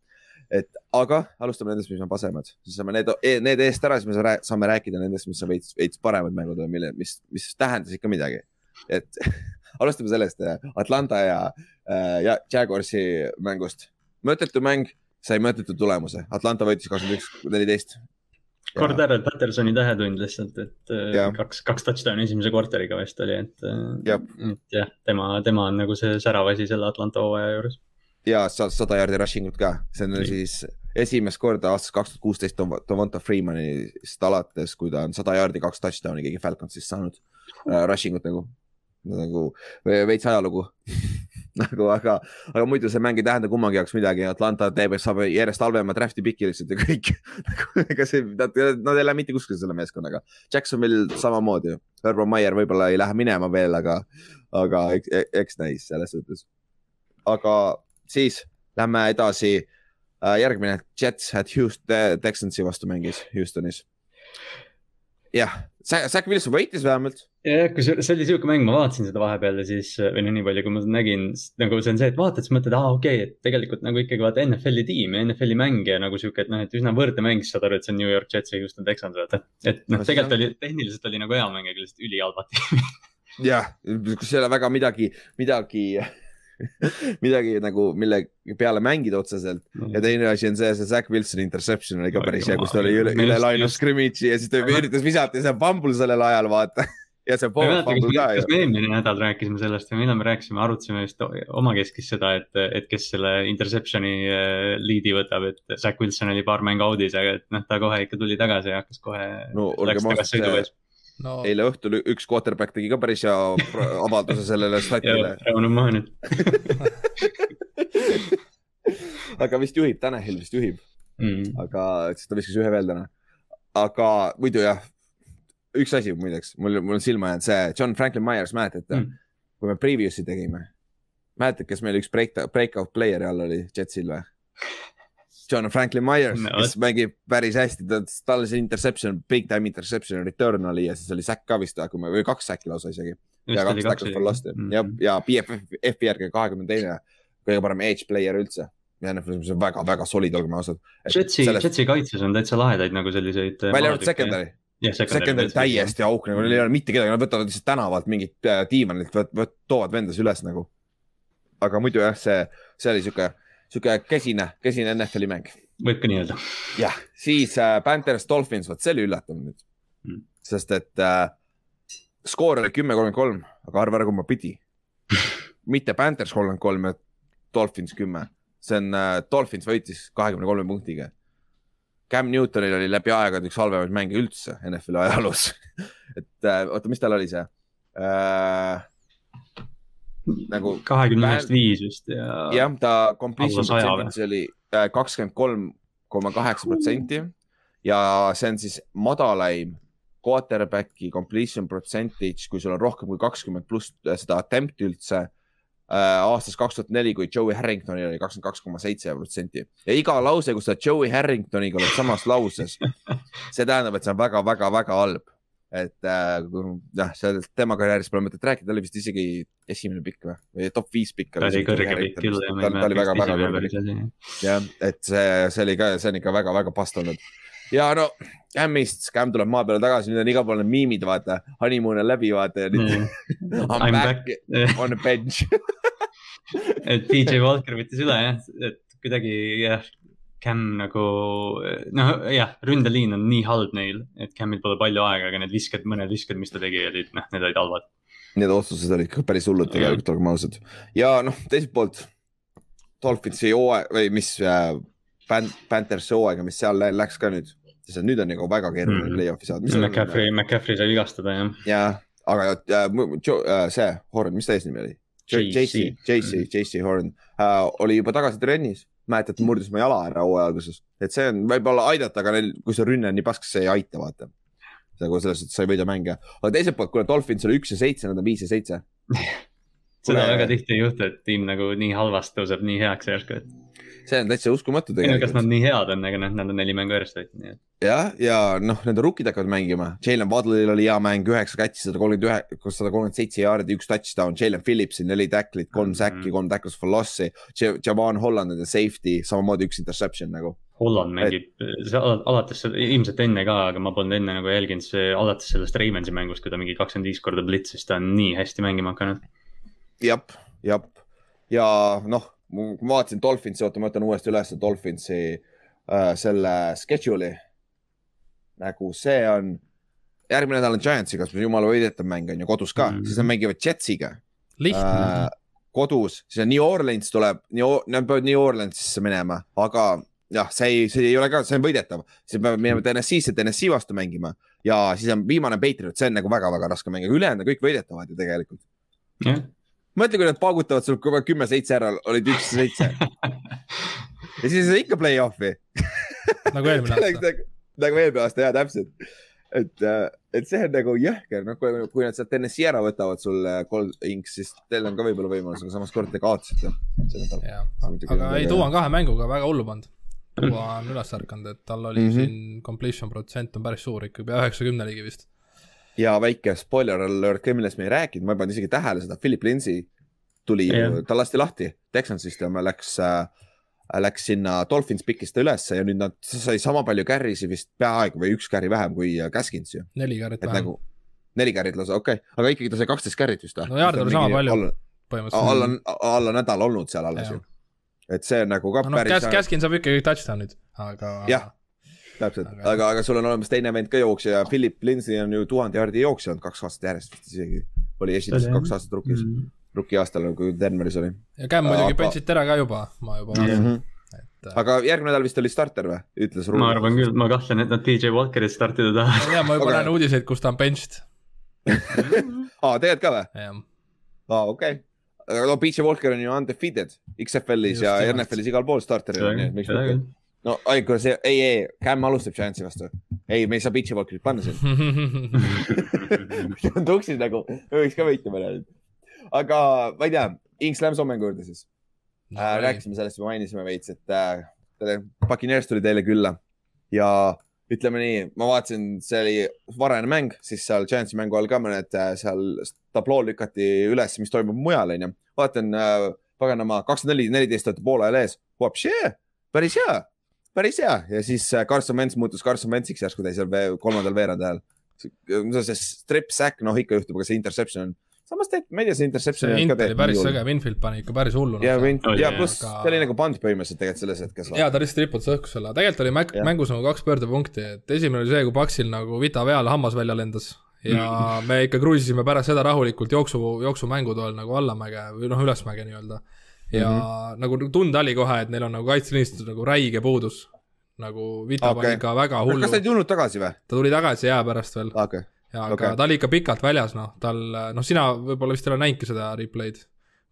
et aga alustame nendest, mis on pasemad, siis saame need, need eest ära, siis me saame rääkida nendest, mis on veits, veits paremad mängud, mille, mis, mis tähendas ikka midagi. et [laughs] alustame sellest, Atlanta ja Äh, ja Jaguarsi mängust. mõttetu mäng, sai mõttetu tulemuse, Atlanta võitis kakskümmend üks, neliteist. Cordero Pattersoni tähetund lihtsalt, et äh, ja. kaks, kaks touchdown'i esimese kvartaliga vist oli, et, äh, et jah, tema, tema on nagu see särav asi selle Atlanta hooaja juures. ja sada jaardi rushing ut ka, see on siis esimest korda aastast kaks tuhat kuusteist Devonta Freemanist alates, kui ta on sada jaardi, kaks touchdown'i keegi Falconsist saanud uh, rushing ut nagu, nagu veits ajalugu [laughs] nagu, aga, aga muidu see mäng ei tähenda kummagi jaoks midagi, Atlanta teeb, saab järjest halvema draft'i piki lihtsalt ja kõik [laughs] nagu ega see, nad, nad ei lähe mitte kuskile selle meeskonnaga. Jacksonvil samamoodi, Urban Meyer võib-olla ei lähe minema veel, aga, aga eks, eks näis selles suhtes. aga siis lähme edasi. Äh, järgmine, Jets at Houston, Texansi vastu mängis Houstonis. jah, Zack Wilson võitis vähemalt jah, kui see, oli sihuke mäng, ma vaatasin seda vahepeal ja siis või no nii palju, kui ma nägin, nagu see on see, et vaatad, siis mõtled, aa okei okay,, et tegelikult nagu ikkagi vaata NFL-i tiim ja NFL-i mängija nagu sihuke, et noh, et üsna võrdne mäng, siis saad aru, et see on New York Jets ja Houston Texans, vaata. et noh, tegelikult oli, tehniliselt oli nagu hea mäng, aga lihtsalt ülihalvad tiimid [laughs] jah, kus ei ole väga midagi, midagi midagi nagu, mille peale mängida otseselt. Mm. ja teine asi on see, see Zack Wilsoni interception oli ka päris hea, kus ta oli üle, üle line of scrimmage'i ja siis ta üritas visata ja see fumble sellel ajal, vaata ja see pool fumble ka ju. kas me eelmine nädal rääkisime sellest või millal me rääkisime, arutasime vist omakeskis seda, et, et kes selle interception'i äh, lead'i võtab, et Zack Wilson oli paar mängu out'is, aga et noh, ta kohe ikka tuli tagasi ja hakkas kohe. no olgem ausad, no. eile õhtul üks quarterback tegi ka päris hea avalduse sellele statile. Rauno maha nüüd aga vist juhib, Tanahil vist juhib mm.. aga, siis ta viskas ühe veel täna. aga muidu jah üks asi muideks, mul, mul on silma jäänud see John Franklin Myers, mäletate mm., kui me preview'si tegime. mäletad, kes meil üks break, breakout player'i all oli Jetsil või? John Franklin Myers no., kes mängib päris hästi, ta, tal see interception, big time interception return oli ja siis oli sack ka vist, kui me, või kaks säkki lausa isegi. ja kaks tackles for loss'i mm -hmm. ja, ja BFF järgi kahekümne teine kõige parem edge player üldse ja NFL-is, mis on väga-väga solid, olgem ausad. Jetsi Jetsi kaitses on täitsa lahedaid nagu selliseid. välja arvatud secondary. Secondary täiesti auk nagu, neil ei ole mitte kedagi, nad võtavad lihtsalt tänavalt mingit äh, diivanilt, toovad vendas üles nagu. aga muidu jah, see, see oli sihuke, sihuke käsine, käsine NFL-i mäng. võib ka nii öelda. jah, siis äh, Panthers, Dolphins, vot see oli üllatav nüüd mm.. sest et äh, skoor oli kümme, kolmkümmend kolm, aga arva ära, kumba pidi [laughs] mitte Panthers kolmkümmend kolm ja Dolphins kümme, see on äh,, Dolphins võitis kahekümne kolme punktiga Cam Newtonil oli läbi aegade üks halvemaid mänge üldse NFL-i ajaloos [laughs] et äh, oota, mis tal oli see äh,? nagu. kahekümne ühest viis vist ja. jah, ta completion percentage oli äh, kakskümmend kolm koma kaheksa protsenti ja see on siis madalaim quarterback'i completion percentage, kui sul on rohkem kui kakskümmend pluss seda attempt'i üldse Äh, aastast kaks tuhat neli, kui Joey Harringtonil oli kakskümmend kaks koma seitse protsenti ja iga lause, kus sa Joey Harringtoniga oled samas lauses, see tähendab, et see on väga-väga-väga halb. et äh, jah, sellest tema karjäärist pole mõtet rääkida, ta oli vist isegi esimene pikk või, või top viis pikk. ta oli kõrge pikk küll. ta oli väga-väga kõrge pikk. jah, et see, see oli ka, see on ikka väga-väga past olnud ja no Scamist, Scam tuleb maa peale tagasi, nüüd on igal pool need miimid, vaata, honeymoon on läbi, vaata ja nüüd mm. [laughs] I m back, back [laughs] on the bench [laughs] et DJ Walker võttis üle jah, et kuidagi jah, Cam nagu noh, jah, ründeliin on nii halb neil, et Camil pole palju aega, aga need visked, mõned visked, mis ta tegi, olid noh, need olid halvad. Need otsused olid ikka päris hullud tegelikult, olgem ausad. ja noh, teiselt poolt Dolphinsi hooaeg või mis äh, Panthersi hooaega, mis seal läks ka nüüd, sest nüüd on nagu väga keeruline mm. play-off'i saada. McCaffrey, McCaffrey sai vigastada jah. ja, aga äh, äh, see, Horn, mis ta eesnimi oli? JC, JC, JC Horn äh, oli juba tagasi trennis, mäletad, murdis oma jala ära hooaja alguses, et see on võib-olla aidata, aga neil, kui see rünne on nii pask, see ei aita, vaata. nagu selles suhtes sa ei võida mänge, aga teiselt poolt, kuule, Dolphins oli üks ja seitse, nad on viis ja seitse [laughs] seda väga tihti ei juhtu, et tiim nagu nii halvast tõuseb nii heaks järsku, et see on täitsa uskumatu tegelikult. kas nad nii head on, aga noh, nad on neli mängu järjest võitnud, nii et. jah, ja noh, nende rookid hakkavad mängima, Jalen Waddle'il oli hea mäng, üheksa catch'i, sada kolmkümmend ühe, sada kolmkümmend seitse jaardi, üks touchdown, Jalen Phillipsil neli tacklit, kolm mm -hmm. säkki, kolm tackles for loss'i. Javon Holland nende safety, samamoodi üks interception nagu. Holland mängib et... alates, ilmselt enne ka, aga ma polnud enne nagu jälginud, see alates sellest Ravensi mängust, kui ta mingi kakskümmend viis korda blitsis, ta on nii hästi mängima hakanud. jah, jah, ja noh ma vaatasin Dolphinsi, oota, ma võtan uuesti üles Dolphinsi äh, selle schedule'i. nagu see on, järgmine nädal on Giantsiga, jumala võidetav mäng on ju kodus ka mm, -hmm. siis nad mängivad Jetsiga. lihtne äh,. kodus, siis on New Orleans tuleb, nad peavad New Orleansisse minema, aga jah, see ei, see ei ole ka, see on võidetav, siis peavad minema TNS-isse, TNS-i vastu mängima ja siis on viimane Patriot, see on nagu väga-väga raske mäng, aga ülejäänud on kõik võidetavad ju tegelikult. jah mõtle, kui nad paugutavad sul kogu aeg kümme-seitse ära, olid üks-seitse [laughs] ja siis on ikka play-off'i nagu eelmine [laughs] aasta nagu eelmine aasta ja täpselt. et, äh, et see on nagu jõhker, noh, kui nad sealt NSC ära võtavad sulle kolm inks, siis teil on ka võib-olla võimalus, aga samas kord te kaotasite. aga ei, Duo on kahe mänguga väga hullu pannud. Duo on [clears throat] üles ärkanud, et tal oli mm -hmm. siin completion protsent on päris suur ikka, pea üheksakümne ligi vist ja väike spoiler alert ka, millest me ei rääkinud, ma ei pannud isegi tähele seda, Philip Lindsay tuli yeah., ta lasti lahti Texansist ja läks äh,, läks sinna Dolphins pikis ta ülesse ja nüüd nad sai sama palju carry'si vist peaaegu või üks carry vähem kui Gaskins äh, ju. neli carry't vähem nagu,. neli carry't lausa, okei okay., aga ikkagi ta sai kaksteist carry't vist või? no Jaard oli sama palju põhimõtteliselt. alla, alla nädal olnud seal alles ju. et see on nagu ka no, päris no,. Gaskin saab ikkagi touchdown'id, aga. jah täpselt, aga, aga, aga sul on olemas teine vend ka jooksja, Philip Lindsay on ju tuhande jaardi jooksja olnud kaks aastat järjest vist isegi. oli esimesed kaks aastat rukis mm, -hmm. ruki aastal, kui Denveris oli. ja Cam muidugi aga... pentsid ära ka juba, ma juba vaatasin mm. -hmm et. Äh, aga järgmine nädal vist oli starter või, ütles Ruud? ma arvan küll, ma kahtlen, et nad DJ Walkerit startida tahavad. ja ma juba okay. näen uudiseid, kus ta on benched [laughs] aa, tegelikult ka või? aa, okei okay. aga no DJ Walker on ju undefeated XFL-is ja NFL-is igal pool starteril, nii et miks mitte no ainult see, ei, ei, Cam alustab Giantsi vastu. ei, me ei saa pitch'i Walkerit panna siin [laughs] [laughs] tuksis nagu, võiks ka võita mõne nüüd. aga ma ei tea, Inks läheme Soomega juurde siis no,. Äh, rääkisime sellest, mainisime veits, et äh, Puccaneers tuli teile külla ja ütleme nii, ma vaatasin, see oli varajane mäng, siis seal Giantsi mängu all ka mõned äh, seal tabloo lükati üles, mis toimub mujal, onju. vaatan äh,, paganama, kakskümmend neli, neliteist olete poole ajal ees, päris hea, päris hea ja siis äh, Carson Wentz muutus Carson Wentsiks järsku täis kolmandal veerandajal. see strip sack, noh ikka juhtub, aga see interception on samas tegelikult, ma ei tea, see interception. see int oli päris äge, Winfield pani ikka päris hullu. ja, ja pluss aga... see oli nagu pand põhimõtteliselt tegelikult selles hetkes. ja ta lihtsalt riputas õhku selle, tegelikult oli mäng, mängus nagu kaks pöördepunkti, et esimene oli see, kui Paksil nagu vita peal hammas välja lendas ja mm. me ikka kruiisisime pärast seda rahulikult jooksu, jooksumängu toel nagu allamäge või noh, ülesmäge nii-öelda. Ja mm -hmm. nagu tunda oli kohe, et neil on nagu kaitseliinist nagu räige puudus. nagu Vita okay. pani ikka väga hullu. kas ta ei tulnud tagasi või? ta tuli tagasi jää pärast veel okay ja okay. aga ta oli ikka pikalt väljas, noh, tal, noh, sina võib-olla vist ei ole näinudki seda replay'd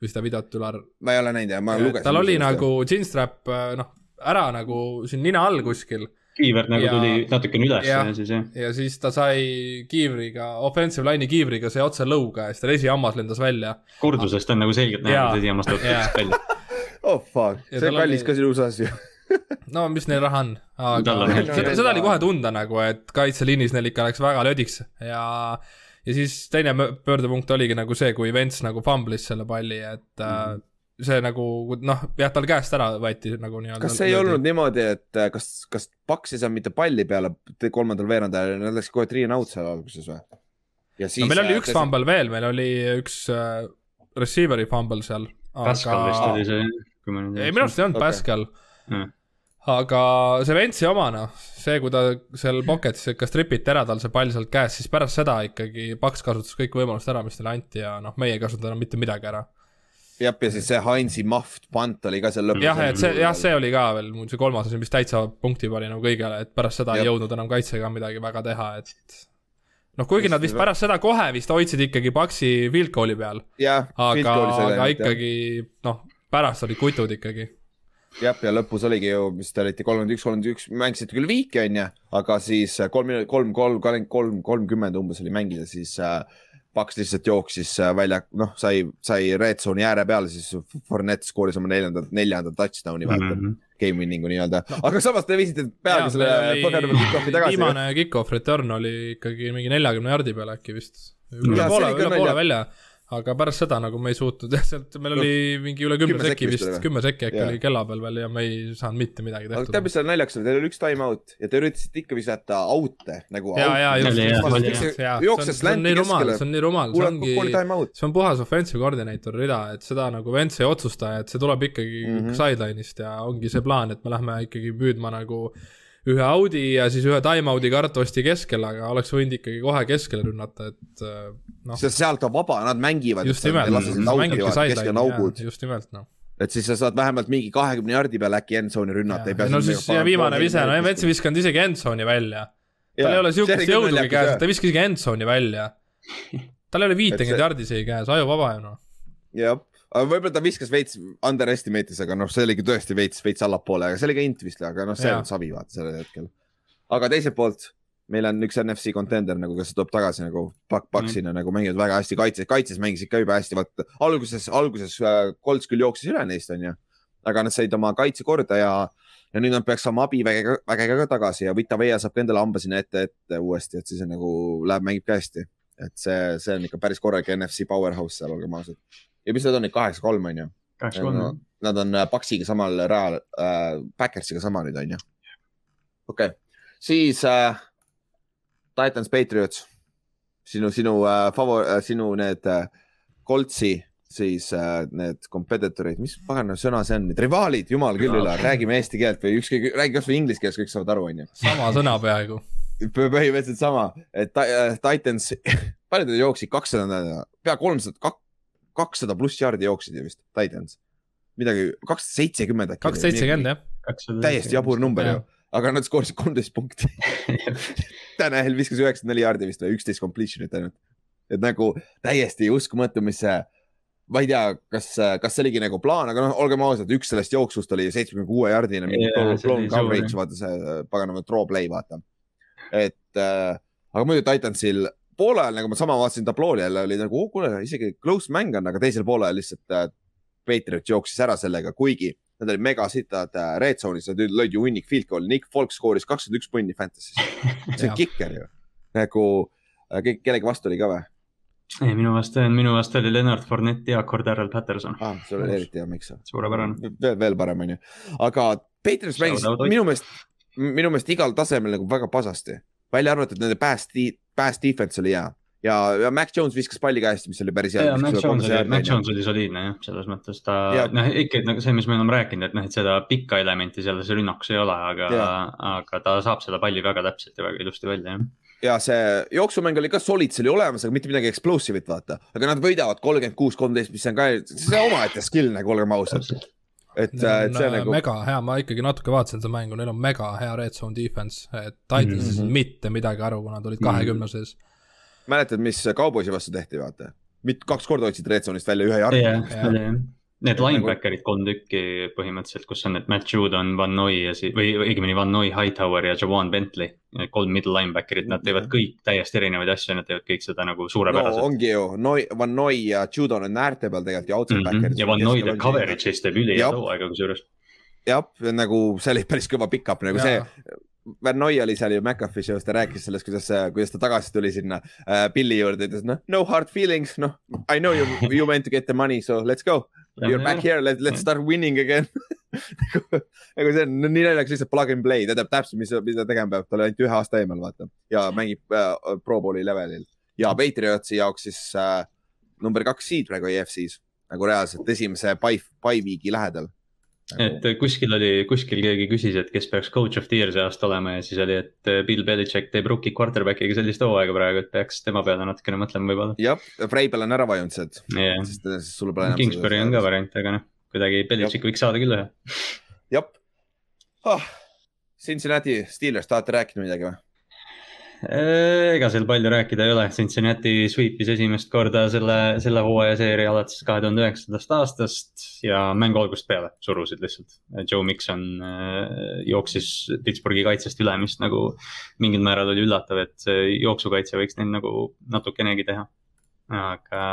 või seda videot üle. ma ei ole näinud jah, ma lugesin. tal oli nagu chinstrap, noh, ära nagu siin nina all kuskil. Kiiver nagu ja, tuli natukene üles ja, ja siis jah. ja siis ta sai kiivriga, offensive line'i kiivriga sai otse lõuga ja siis tal esihammas lendas välja. kordusest on nagu selgelt näha, et esihammast tõusis välja. oh fuck, see kallis oli... ka sinu USA-s ju no mis neil raha on, aga seda, seda oli kohe tunda nagu, et kaitseliinis neil ikka läks väga lödiks ja ja siis teine pöördepunkt oligi nagu see, kui Vents nagu fumblis selle palli, et mm. See nagu noh, jah, tal käest ära võeti nagu nii-öelda. kas see ei olnud niimoodi, et äh, kas, kas Paks ei saanud mitte palli peale kolmandal veerandajal, nad läksid kohe three and out seal alguses või? no meil oli äh, üks see... fumble veel, meil oli üks äh, receiver'i fumble seal. Pascal vist oli see, kui ma nüüd ei. minu arust ei olnud okay. Pascal mm aga see Ventsi oma noh, see, kui ta seal pocket'is ikka stripiti ära tal see pall sealt käest, siis pärast seda ikkagi Paks kasutas kõik võimalused ära, mis talle anti ja noh, meie ei kasutanud enam mitte midagi ära. Jah, ja siis see Heinzi Maht pant oli ka seal lõpus. jah, et see, jah, see oli ka veel mul see kolmas asi, mis täitsa punkti pani nagu kõigele, et pärast seda ja. ei jõudnud enam kaitsega midagi väga teha, et noh, kuigi nad vist pärast seda kohe vist hoidsid ikkagi Paksi field goal'i peal. aga, aga ikkagi noh, pärast olid kutud ikkagi jah, ja lõpus oligi ju, mis te olite kolmkümmend üks, kolmkümmend üks, mängisite küll viiki, onju, aga siis kolm, kolm, kolm, kolm, kolmkümmend umbes oli mängida, siis äh, Paks lihtsalt jooksis äh, välja, noh, sai, sai red zone'i ääre peale, siis Fournette skooris oma neljandat, neljandat touchdown'i vaata mm. -hmm. Game winning'u nii-öelda no., aga samas te viisite peaaegu selle põgeneva kick-off'i tagasi. viimane kick-off return oli ikkagi mingi neljakümne jardi peal äkki vist. üle poole, üle poole välja aga pärast seda nagu me ei suutnud jah, sealt meil oli mingi üle kümne sekki vist, kümme sekki äkki oli kella peal veel ja me ei saanud mitte midagi tehtud. tead, mis seal naljakas oli, teil oli üks time out ja te üritasite ikka visata out'e nagu. jookses länti keskele. see on nii rumal, see ongi, see on puhas offensive coordinator rida, et seda nagu Vents ei otsusta, et see tuleb ikkagi mm -hmm. sideline'ist ja ongi see plaan, et me lähme ikkagi püüdma nagu ühe Audi ja siis ühe time-out'i kartosti keskel, aga oleks võinud ikkagi kohe keskele rünnata, et äh, noh. sest sealt on vaba, nad mängivad. just nimelt, just nimelt noh et siis sa saad vähemalt mingi kahekümne jardi peal äkki endzone'i rünnata. no siis ja viimane vise, no Vents ei visanud isegi endzone'i välja. tal ei ole sihukest jõudugi käes, ta viskas isegi endzone'i välja. tal ei ole viitekümmet jardi isegi käes, ajuvaba ju noh. jah võib-olla ta viskas veits underestimate'is, aga noh, see oligi tõesti veits, veits allapoole, aga see oli ka int vist, aga noh, see on savi vaata sellel hetkel. aga teiselt poolt meil on üks NFC contender nagu, kes tuleb tagasi nagu Pak-, Paksina mm. nagu mängivad väga hästi kaitses, kaitses mängisid ka juba hästi, vaata alguses, alguses äh, Colts küll jooksis üle neist, onju. aga nad said oma kaitse korda ja, ja nüüd nad peaks saama abiväge, vägega ka tagasi ja Vita Veia saab ka endale hamba sinna ette, ette uuesti, et siis on nagu läheb, mängib ka hästi. et see, see on ikka päris korralik NFC powerhouse seal, olgem ausad ja mis nad on nüüd, kaheksa-kolm on ju? kaheksa-kolm. Nad on Paxiga äh, samal rajal äh,, Backersiga sama nüüd on ju. okei okay., siis äh, Titans Patriots, sinu, sinu äh, favor- äh,, sinu need äh, Coltsi siis äh, need competitor'id, mis pagana sõna see on, need rivaalid, jumal küll üle, räägime eesti keelt või ükskõik, räägi kasvõi inglise keeles, kõik saavad aru, onju. sama sõna peaaegu põhimõtteliselt sama, et äh, Titans, [laughs] palju ta jooksid, kakssada, pea kolmsada, kakssada pluss jaardi jooksid ju vist, Titans. midagi, kakssada seitsekümmend äkki. kakssada seitsekümmend jah. täiesti jabur number ju, aga nad skoorisid kolmteist punkti [laughs] Tanel viskas üheksakümmend neli jaardi vist või üksteist completion'it ainult. et nagu täiesti uskumatu, mis see, ma ei tea, kas, kas see oligi nagu plaan, aga noh, olgem ausad, üks sellest jooksust oli seitsmekümne kuue jaardine, blown coverage, vaata see paganama draw play, vaata. et äh, aga muidu Titansil poolel nagu ma sama vaatasin tablool jälle oli nagu oh,, kuule isegi close mäng on, aga teisel poolel lihtsalt äh, Patriot jooksis ära sellega, kuigi nad olid megasitad äh, red zone'is, nad lõid ju hunnik field goal'i, Nick Folk skooris kakskümmend üks punni Fantasy's. see on kikker ju, nagu äh, kellegi vastu oli ka või? ei, minu vastu, minu vastu oli Leonard Fournette ja Cordarrel Patterson. ah, see oli eriti hea, miks? suurepärane. veel, veel parem, onju. aga Patriots mängis minu meelest, minu meelest igal tasemel nagu väga pasasti. välja arvatud nende pass, pass defense oli hea ja, ja Mac Jones viskas palli hästi, mis oli päris hea. Mac Jones oli, Mac Jones oli soliidne jah, selles mõttes ta, noh ikka nagu see, mis me oleme rääkinud, et noh, et seda pikka elementi selles rünnakus ei ole, aga, aga ta saab seda palli väga täpselt ja väga ilusti välja jah ja see jooksumäng oli ka solid, see oli olemas, aga mitte midagi explosive'it, vaata. aga nad võidavad kolmkümmend kuus, kolmteist, mis on ka, see omaette skill nagu, olgem ausad. Et, et see nagu. mega hea, ma ikkagi natuke vaatasin seda mängu, neil on mega hea red zone defense, et Titans ei saanud mitte midagi aru, kui nad olid kahekümne sees mm -hmm mäletad, mis Cowboysi vastu tehti, vaata? mit-, kaks korda hoidsid red zone'ist välja ühe jardi. oli jah. Need linebacker'id kolm tükki põhimõtteliselt, kus on need Matt Judon, Van Noy ja siis, või õigemini Van Noy, Hightower ja Jawan Bentley. Kolm middle linebacker'it, nad teevad kõik täiesti erinevaid asju, nad teevad kõik seda nagu suurepäraselt no,. ongi ju, Noi, Van Noy ja Judon on äärte peal tegelikult ja outside mm -hmm. backer'id. ja Van Noy teeb coverage'is teeb ülihead hooaega kusjuures. jah, nagu see oli päris kõva pickup nagu ja. see Vernoi oli seal ju McAfee show's, ta rääkis sellest, kuidas, kuidas ta tagasi tuli sinna äh, Billy juurde, ütles noh, no hard feelings, noh, I know you, you went to get the money, so let's go. You are back here, let, let's start winning again. [laughs] Nagu see on nii naljakas, lihtsalt plug and play, ta teab täpselt, mis, mida tegema peab, tal oli ainult ühe aasta eemal, vaata. ja mängib äh, Pro Bowli levelil. Ja Patriotsi jaoks siis äh, number kaks seed praegu EFC-s nagu reaalselt esimese by, by week'i lähedal et nagu- kuskil oli, kuskil keegi küsis, et kes peaks coach of the year see aasta olema ja siis oli, et äh, Bill Belichik teeb rookie quarterback'iga sellist hooaega praegu, et peaks tema peale natukene mõtlema võib-olla. jah, Freibel on ära vajunud sealt yeah.. äh. Kingsbury on ka variant, aga noh, kuidagi Belichik võiks saada küll ühe. jah oh,. Cincinnati Steelers, tahate rääkida midagi või? Äh, ega seal palju rääkida ei ole, Cincinnati sweep'is esimest korda selle, selle hooaja seeria alates kahe tuhande üheksandast aastast ja mängu algusest peale surusid lihtsalt. Joe Mikson äh, jooksis Pittsburghi kaitsest üle, mis nagu mingil määral oli üllatav, et jooksukaitse võiks neil nagu natukenegi teha. aga,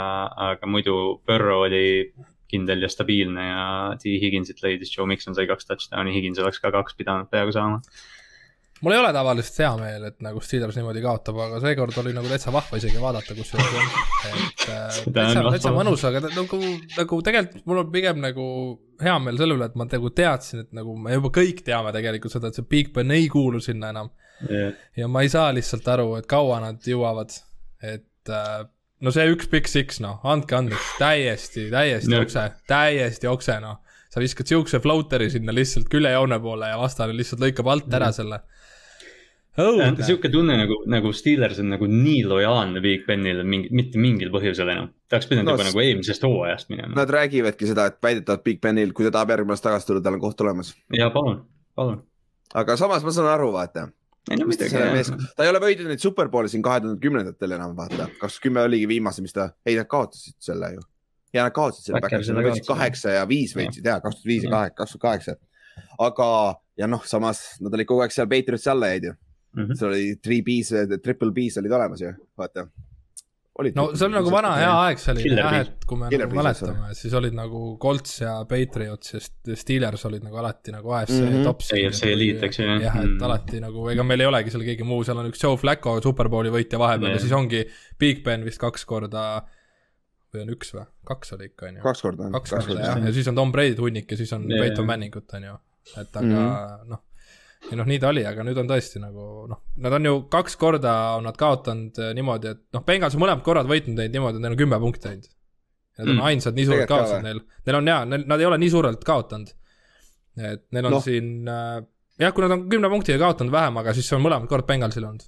aga muidu Burrow oli kindel ja stabiilne ja T Higginsit leidis, Joe Mikson sai kaks touchdown'i, Higgins oleks ka kaks pidanud peaaegu saama mul ei ole tavaliselt hea meel, et nagu Steelers niimoodi kaotab, aga seekord oli nagu täitsa vahva isegi vaadata, kusjuures. et äh, [laughs] täitsa, täitsa mõnus, aga nagu, nagu tegelikult mul on pigem nagu hea meel selle üle, et ma nagu teadsin, et nagu me juba kõik teame tegelikult seda, et see Big Ben ei kuulu sinna enam yeah.. ja ma ei saa lihtsalt aru, et kaua nad jõuavad, et äh, no see üks Big Six, noh, andke andeks, täiesti, täiesti no. okse, täiesti okse, noh. sa viskad siukse floater'i sinna lihtsalt küljejoone poole ja vastane lihtsalt lõikab alt ära mm. selle õudne. sihuke tunne nagu, nagu Steelers on nagu nii lojaalne Big Benile mingi, mitte mingil põhjusel enam. ta oleks pidanud no, juba nagu eelmisest hooajast minema. Nad räägivadki seda, et väidetavalt Big Benil, kui ta tahab järgmine aasta tagasi tulla, tal on koht olemas. ja palun, palun. aga samas ma saan aru, vaata. ei no midagi. ta ei ole võitnud neid superpoole siin kahe tuhande kümnendatel enam, vaata. kaks kümme oligi viimase, mis ta, ei nad kaotasid selle ju. ja nad kaotasid selle, nad võitsid kaheksa ja viis võitsid ja kaks tuhat viis ja kaks tuhat kaheksa. aga, ja noh, samas nad olid kogu aeg seal Patriotsi alla jäid ju mm. -hmm. seal oli three B's, triple B's olid olemas ju, vaata. no see on nagu vana hea aeg selline jah, et kui me nagu mäletame, siis olid nagu Colts ja Patriots ja Steelers olid nagu alati nagu AFC mm -hmm. top. AFC eliit, eks ju. jah, et mm. alati nagu, ega meil ei olegi seal keegi muu, seal on üks Joe Flacco superbowli võitja vahepeal ja siis ongi Big Ben vist kaks korda või on üks või, kaks oli ikka, on ju. kaks korda on. kaks korda jah, ja siis on Tom Brady't hunnik ja siis on. Peyton Manningut, on ju. et aga mm -hmm. noh, ja noh, nii ta oli, aga nüüd on tõesti nagu noh, nad on ju kaks korda on nad kaotanud äh, niimoodi, et noh, Bengals on mõlemad korrad võitnud neid niimoodi, et neil on kümme punkti ainult. Nad on mm. ainsad nii suurelt kaotanud neil, neil on jaa, nad ei ole nii suurelt kaotanud. et neil on no. siin äh, jah, kui nad on kümne punktiga kaotanud vähem, aga siis on mõlemad kord Bengalsil olnud.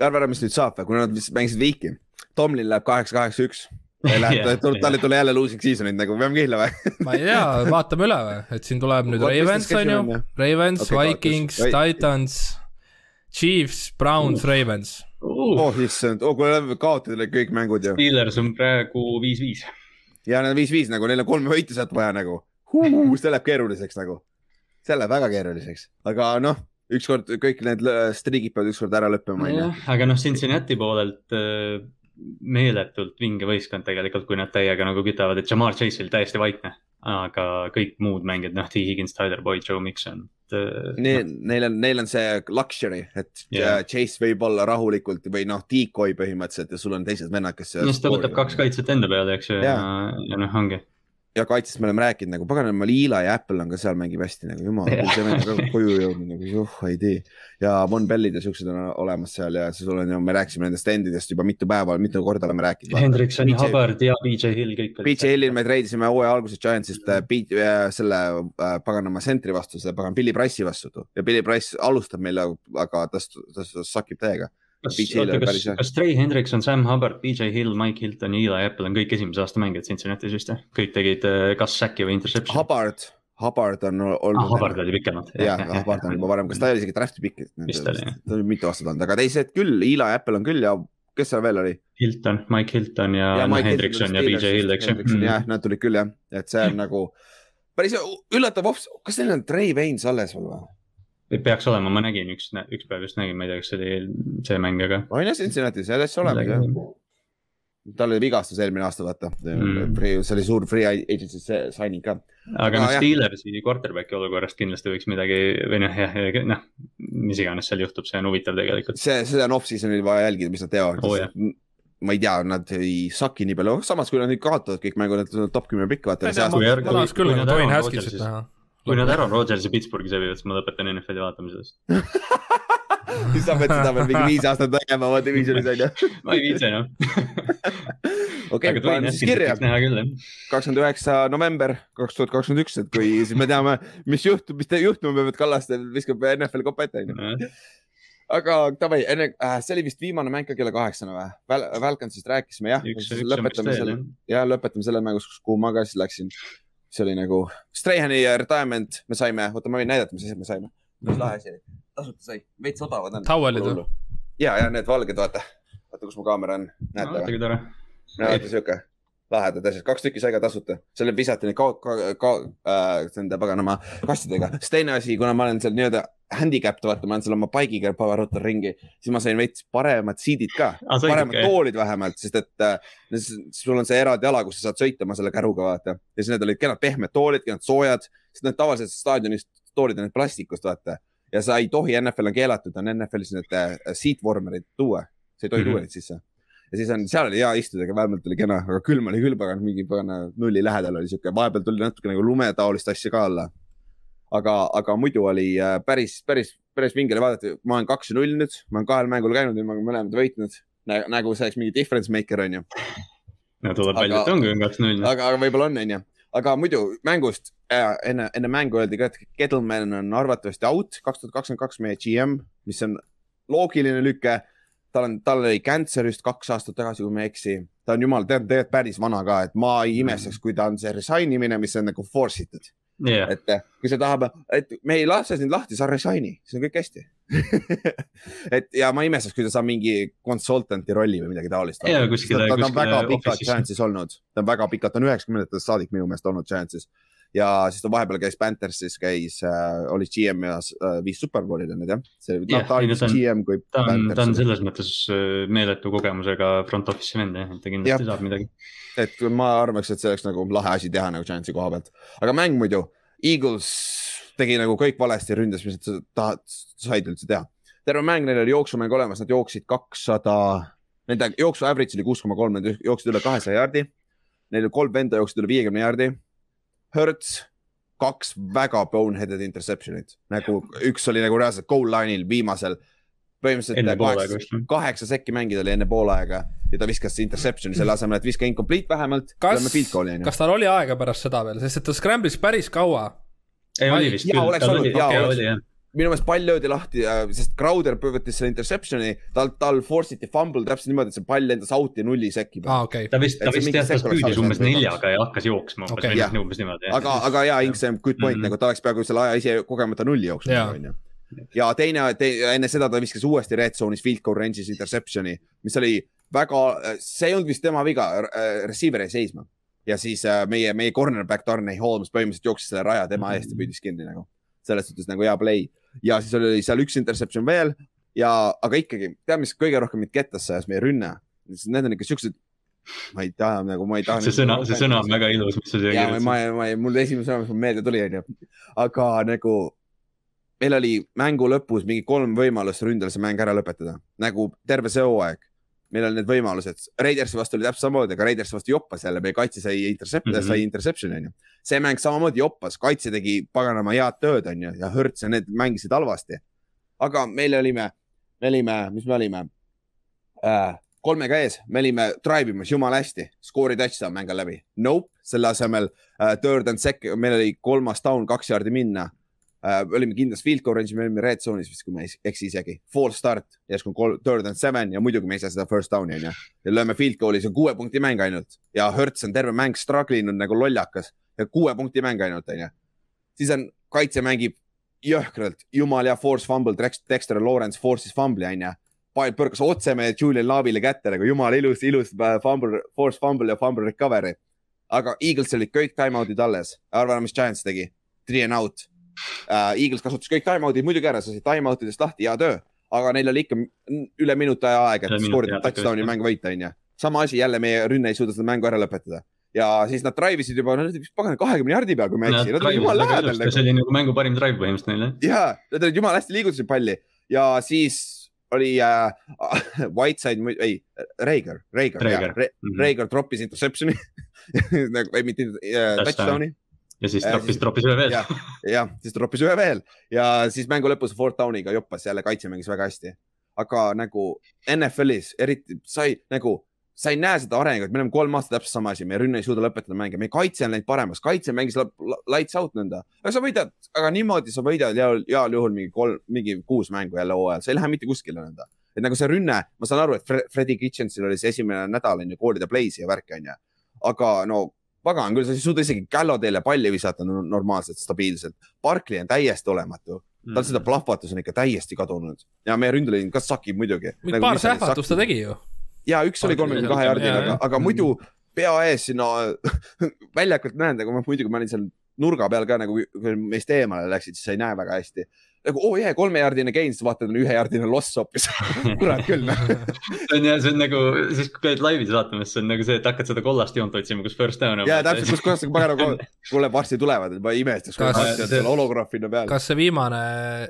arva ära, mis nüüd saab kuna nad mängisid viiki. Tomlin läheb kaheksa, kaheksa, üks ei lähe, tal ei tule jälle losing season'id nagu, peame kihla või? Ma ei tea, vaatame üle või, et siin tuleb nüüd Ravens on ju, Ravens okay,, Vikings, Titans, Chiefs, Browns, Ravens. Uh.. oh issand, oh kui nad kaotavad kõik mängud ju. Steelers on praegu viis-viis. ja need on viis-viis nagu, neil on kolme võitu sealt vaja nagu. Uh,. see läheb keeruliseks nagu, see läheb väga keeruliseks, aga noh ükskord kõik need striigid peavad ükskord ära lõppema, onju. aga noh, Cincinnati poolelt meeletult vinge võistkond tegelikult, kui nad täiega nagu kütavad, et Jamar Chase oli täiesti vaikne. aga kõik muud mängijad, noh, T Higgins, Tyler Boyd, Joe Mikson. Neil, neil on, neil on see luxury, et yeah. Chase võib olla rahulikult või noh, decoy põhimõtteliselt ja sul on teised vennad, kes. just, ta võtab kaks kaitset enda peale, eks ju, ja, ja noh, ongi ja kaitsest me oleme rääkinud nagu paganama, Liila ja Apple on ka seal mängib hästi nagu jumal see vend on ka koju jõudnud nagu joh, ei tea. ja Von Bellid ja siuksed on olemas seal ja siis olen me rääkisime nendest endidest juba mitu päeva, mitu korda oleme rääkinud. Hendrikson, Hubbard ja BJ Hill kõik. BJ Hillil me treidisime hooaja alguses Giantsist äh, äh, selle äh, paganama sentri vastu, selle pagan Billy Price'i vastu ja Billy Price alustab meil, aga ta, ta sakib täiega kas, kas, kas Trey Hendrikson, Sam Hubbard, BJ Hill, Mike Hilton, Eli Apple on kõik esimese aasta mängijad Cincinnati's vist jah? kõik tegid äh, kas säki või interception'i? Hubbard, Hubbard on olnud ah,. Hubbard oli pikemalt. jah, Hubbard on juba varem, kas ta oli isegi draft'i pikk? vist oli jah. ta on mitu aastat olnud, aga teised küll, Eli Apple on küll ja kes seal veel oli? Hilton, Mike Hilton ja, ja Mike Hendrikson ja BJ Hill, eks ju. Mm. jah, nad tulid küll jah, et see on nagu päris üllatav kas neil on Trey Waynes alles veel või? Peaks olema, ma nägin üks, üks päev just nägin, ma ei tea, kas see oli see mäng, aga. on jah, Cincinnati's ja täitsa olemas jah. tal oli vigastus eelmine aasta, vaata mm.. see oli suur free agency signing ka. aga noh, Steelersi quarterback'i olukorrast kindlasti võiks midagi või noh, jah, noh, mis iganes seal juhtub, see on huvitav tegelikult. see, seda on off-season'il vaja jälgida, mis nad teevad oh,. ma ei tea, nad ei saki nii palju, samas kui nad nüüd kaotavad kõik mängud, nad top kümme pikk, vaata. tahaks küll Dwayne Haskilsit näha kui nad Aaron Rodgersi Pittsburghis hävivad, siis ma lõpetan NFL-i vaatamisest [laughs] siis sa pead seda veel mingi viis aastat tegema oma divisionis on ju. ma ei viitsi enam. [laughs] okei, panen siis kirja. kakskümmend üheksa november kaks tuhat kakskümmend üks, et kui siis me teame, mis juhtub, mis juhtuma peab, et Kallastel viskab NFL kopa ette on ju aga davai, enne äh,, see oli vist viimane mäng ka kella kaheksana või Väl,? Välkansist rääkisime jah, lõpetame selle, ja lõpetame selle mängu, kuhu ma ka siis läksin see oli nagu, Strahani retirement me saime, oota, ma võin näidata, mis asjad me saime. päris lahe asi oli, tasuta sai, veits odavad on. tauelid või? ja, ja need valged, vaata, vaata, kus mu kaamera on, näete või? tore. näete siuke, lahedad asjad, kaks tükki sai ka tasuta, selle visati neid ka, ka, ka äh, nende paganama kastidega. siis teine asi, kuna ma olen seal nii-öelda handicapped, vaata, ma olen seal oma bike'iga powerautor ringi, siis ma sain veits paremad seat'id ka ah,, paremad okay. toolid vähemalt, sest et äh, sul on see eraldi ala, kus sa saad sõita oma selle käruga, vaata. ja siis need olid kenad pehmed toolid, kenad soojad, sest need tavaliselt staadionis toolid on need plastikust, vaata. ja sa ei tohi, NFL on keelatud, on NFL-is need äh, seat warmer'id tuua, sa ei tohi mm -hmm. tuua neid sisse ja siis on, seal oli hea istuda, vähemalt oli kena, aga külm oli küll, pagan mingi pagana nulli lähedal oli siuke, vahepeal tuli natuke nagu lumetaolist asja ka alla aga, aga muidu oli äh, päris, päris, päris vinge oli vaadata, ma olen kaks ja null nüüd, ma olen kahel mängul käinud, nüüd ma olen mõlemad võitnud nagu see oleks mingi difference maker onju. no tuleb välja, et ongi kaks-null. aga, aga võib-olla on onju, aga muidu mängust äh, enne, enne mängu öeldi ka, et Kettleman on arvatavasti out kaks tuhat kakskümmend kaks meie GM, mis on loogiline lüke. Tal on, tal oli cancer just kaks aastat tagasi, kui ma ei eksi. ta on jumal, on tegelikult päris vana ka, et ma ei imestaks, kui ta on see resign imine, mis on nagu force itud yeah.. et eh, kui sa tahad, et me ei lase sind lahti, sa resign'i, siis on kõik hästi. [laughs] Et ja ma imestaks, kui ta saab mingi consultant'i rolli või midagi taolist. ta, ta on väga pikalt Giantsis olnud, ta on väga pikalt, ta on üheksakümnendatest saadik minu meelest olnud Giantsis ja siis ta vahepeal käis Panthersis, käis äh,, oli GM ja äh, viis superbowli teinud jah. see yeah,, no, ta oli GM kui. ta on, ta on selles mõttes äh, meeletu kogemusega front office'i vend jah, et ta kindlasti ja. saab midagi. et ma arvaks, et see oleks nagu lahe asi teha nagu Giantsi koha pealt, aga mäng muidu, Eagles tegi nagu kõik valesti, ründas, mis nad tahad, said üldse teha. terve mäng, neil oli jooksumäng olemas, nad jooksid kakssada, nende jooksu average oli kuus koma kolm, nad jooksid üle kahesaja jaardi. Neil kolm venda jooksid üle viiekümne jaardi Hertz, kaks väga boneheaded interception'it, nagu üks oli nagu reaalselt goal line'il viimasel. põhimõtteliselt kaheksa, kaheksa sekki mängida oli enne poolaega ja ta viskas interception'i selle asemel, et viska incomplete vähemalt. kas, kas tal oli aega pärast seda veel, sest et ta scramble'is päris kaua. ei, oli vist küll. jaa, oleks olnud, jaa, oleks minu meelest pall löödi lahti, sest Crowder võttis selle interception'i, tal, tal force iti fumble täpselt niimoodi, et see pall lendas out'i nulli sekki ah,. Okay. ta vist, ta vist teatas püüdis umbes neljaga ja hakkas jooksma okay., umbes niimoodi. aga, aga jaa, Inks, good point mm, -hmm. nagu ta oleks peaaegu selle aja ise kogemata nulli jooksnud, onju ja teine te,, enne seda ta viskas uuesti red zone'is field goal range'is interception'i, mis oli väga, see ei olnud vist tema viga, receiver jäi seisma. ja siis äh, meie, meie cornerback Darnay Holmes põhimõtteliselt jooksis selle raja tema eest ja püüdis kinni nagu. selles suhtes nagu hea play ja siis oli seal üks interception veel ja, aga ikkagi, tead, mis kõige rohkem mind kettas ajas, meie rünne. Need on ikka siuksed ma ei taha nagu, ma ei taha. see sõna, see sõna on väga ilus, mis sa siia kirjutasid. ma, ma, mul esimene sõna, mis mul meelde tuli, onju. aga nagu meil oli mängu lõpus mingi kolm võimalust ründel see mäng ära lõpetada, nagu terve see hooaeg. Meil olid need võimalused, Raidersi vastu oli täpselt samamoodi, aga Raidersi vastu joppas jälle, meie kaitse sai intercept mm, -hmm. sai interception'i onju. see mäng samamoodi joppas, kaitse tegi paganama head tööd onju ja Hertz ja need mängisid halvasti. aga meil olime, me olime, mis me olime äh,? kolmega ees, me olime drive imas jumala hästi, skoori touchdown mäng on läbi. Nope, selle asemel uh, third and second, meil oli kolmas down, kaks jaardi minna uh,. olime kindlas field goal range'is, me olime red zone'is vist, kui ma ei eksi isegi. False start, järsku on third and seven ja muidugi me ei saa seda first down'i onju. ja lööme field goal'i, see on kuue punkti mäng ainult ja Hertz on terve mäng struggle inud nagu lollakas ja kuue punkti mäng ainult onju. siis on, kaitse mängib jõhkralt, jumal hea force fumble, Dexter Lawrence force'is fumble'i onju põrkas otse meie Julian Love'ile kätte nagu jumala ilus, ilus äh, fumble, force fumble ja fumble recovery. aga Eagles olid kõik time-out'id alles, arva, mis Giants tegi, three and out uh,. Eagles kasutas kõik time-out'id muidugi ära, sa said time-out idest lahti, hea töö, aga neil oli ikka üle minuti aja aega, et skoorida touchdown'i mäng võita, onju. sama asi jälle, meie rünne ei suuda seda mängu ära lõpetada ja siis nad drive isid juba, nad olid pagan kahekümne jardi peal, kui ma ei eksi, nad olid jumala lähedal. see oli nagu mängu parim drive põhimõtteliselt neil jah. ja, nad olid jumala hästi liigutasid palli ja siis oli äh, [laughs] Whiteside, ei, Reiger, Reiger, Reiger, Re, mm -hmm. Reiger troppis interception'i [laughs] nagu, ei mitte äh, touchdown'i. Ja siis troppis, troppis ühe veel. jah, ja, siis troppis ühe veel ja siis mängu lõpus fourth down'iga joppas jälle, kaitse mängis väga hästi. aga nagu NFL-is eriti sai nagu sa ei näe seda arengut, me oleme kolm aastat täpselt sama asi, meie rünne ei suuda lõpetada mänge, meie kaitse on läinud paremaks, kaitse mängis lights out nõnda. aga sa võidad, aga niimoodi sa võidad heal, juhul mingi kolm, mingi kuus mängu jälle hooajal, sa ei lähe mitte kuskile nõnda. et nagu see rünne, ma saan aru, et Fre Freddie Kitchensil oli see esimene nädal on ju koolide play'si ja värki on ju. aga no pagan küll, sa ei suuda isegi Gallo teile palli visata normaalselt, stabiilselt. Barkley on täiesti olematu. Tal seda mm. plahvatus on ikka täiesti kadunud. Ja meie ründeliin ka sakib muidugi. nagu paar sähvatust ta tegi ju. Ja üks oli kolmekümne kahe jardil, aga, aga muidu pea ees sinna [laughs] väljakult näen, aga ma muidugi ma olin seal nurga peal ka nagu, kui meist eemale läksid, siis sa ei näe väga hästi nagu oo oh, jee, kolmejardine gain, siis vaatad, on ühejardine loss hoopis [laughs] kurat küll noh. see on jah, see on nagu, siis kui käid laivis vaatamas, see on nagu see, et hakkad seda kollast joont otsima, kus first down on. ja täpselt, kus kohas pagana [laughs] kuule varsti tulevad, ma imestaks, kui on seal holograafina peal. kas see viimane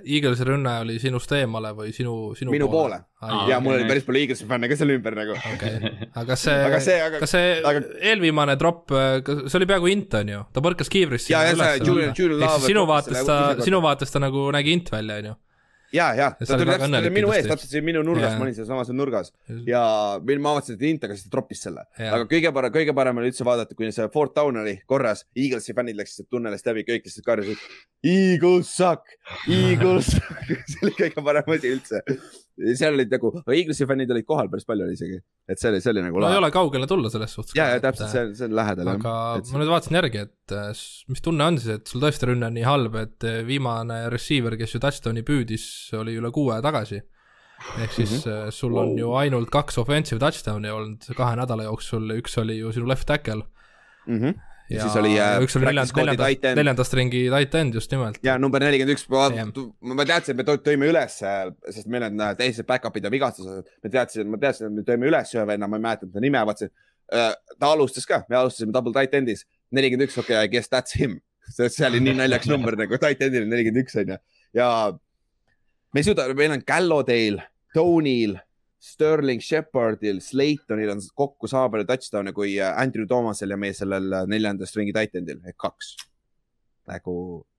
Eaglesi rünne oli sinust eemale või sinu, sinu minu poole, poole.? Ja mul oli päris palju Eaglesi fänne ka seal ümber nagu. okei, aga kas see, [laughs] aga see, aga, kas see aga... eelviimane drop, see oli peaaegu int on ju, ta põrkas kiivrist. ja, ja see Julian, Julian Love. sinu vaates ta, sinu vaates ta nagu nägi int välja, on ju ja, ja ta tuli täpselt minu ees, täpselt siin minu nurgas, ma olin sealsamas nurgas ja ma vaatasin, et int, aga siis ta troppis selle. aga kõige parem, kõige parem oli üldse vaadata, kui see fourth down oli korras, Eaglesi fännid läksid tunnelist läbi, kõik lihtsalt karjusid. Eagles suck, Eagles suck [laughs] see oli kõige parem asi üldse seal olid nagu, Eaglesi fännid olid kohal päris palju isegi, et see oli, see oli nagu. no lahe. ei ole kaugele tulla selles suhtes. ja, ja täpselt, see, see on lähedal. aga et... ma nüüd vaatasin järgi, et äh, mis tunne on siis, et sul tõesti rünne on nii halb, et äh, viimane receiver, kes ju touchdown'i püüdis, oli üle kuue tagasi. ehk siis mm -hmm. sul on wow. ju ainult kaks offensive touchdown'i olnud kahe nädala jooksul, üks oli ju sinu left tackle mm. -hmm ja siis oli äh, üks oli neljandast, neljandast, neljandast ringi tight end just nimelt. ja number nelikümmend üks, ma teadsin, et me tõime üles, sest meil on äh, teised back-up'id ja vigastused, me teadsin, ma teadsin, et me tõime üles ühe venna, ma ei mäleta ta nime, vaatasin äh,. ta alustas ka, me alustasime double tight end'is, nelikümmend üks, okei okay,, I guess that's him. [laughs] see oli nii naljakas number nagu tight end'il nelikümmend üks on ju ja me ei suuda, meil on Gallodale, Tony'l Sterling Shepardil, Slaytonil on kokku sama palju touchdown'e kui äh, Andrew Thomasel ja meie sellel äh, neljandast ringi titan'il ehk kaks. nagu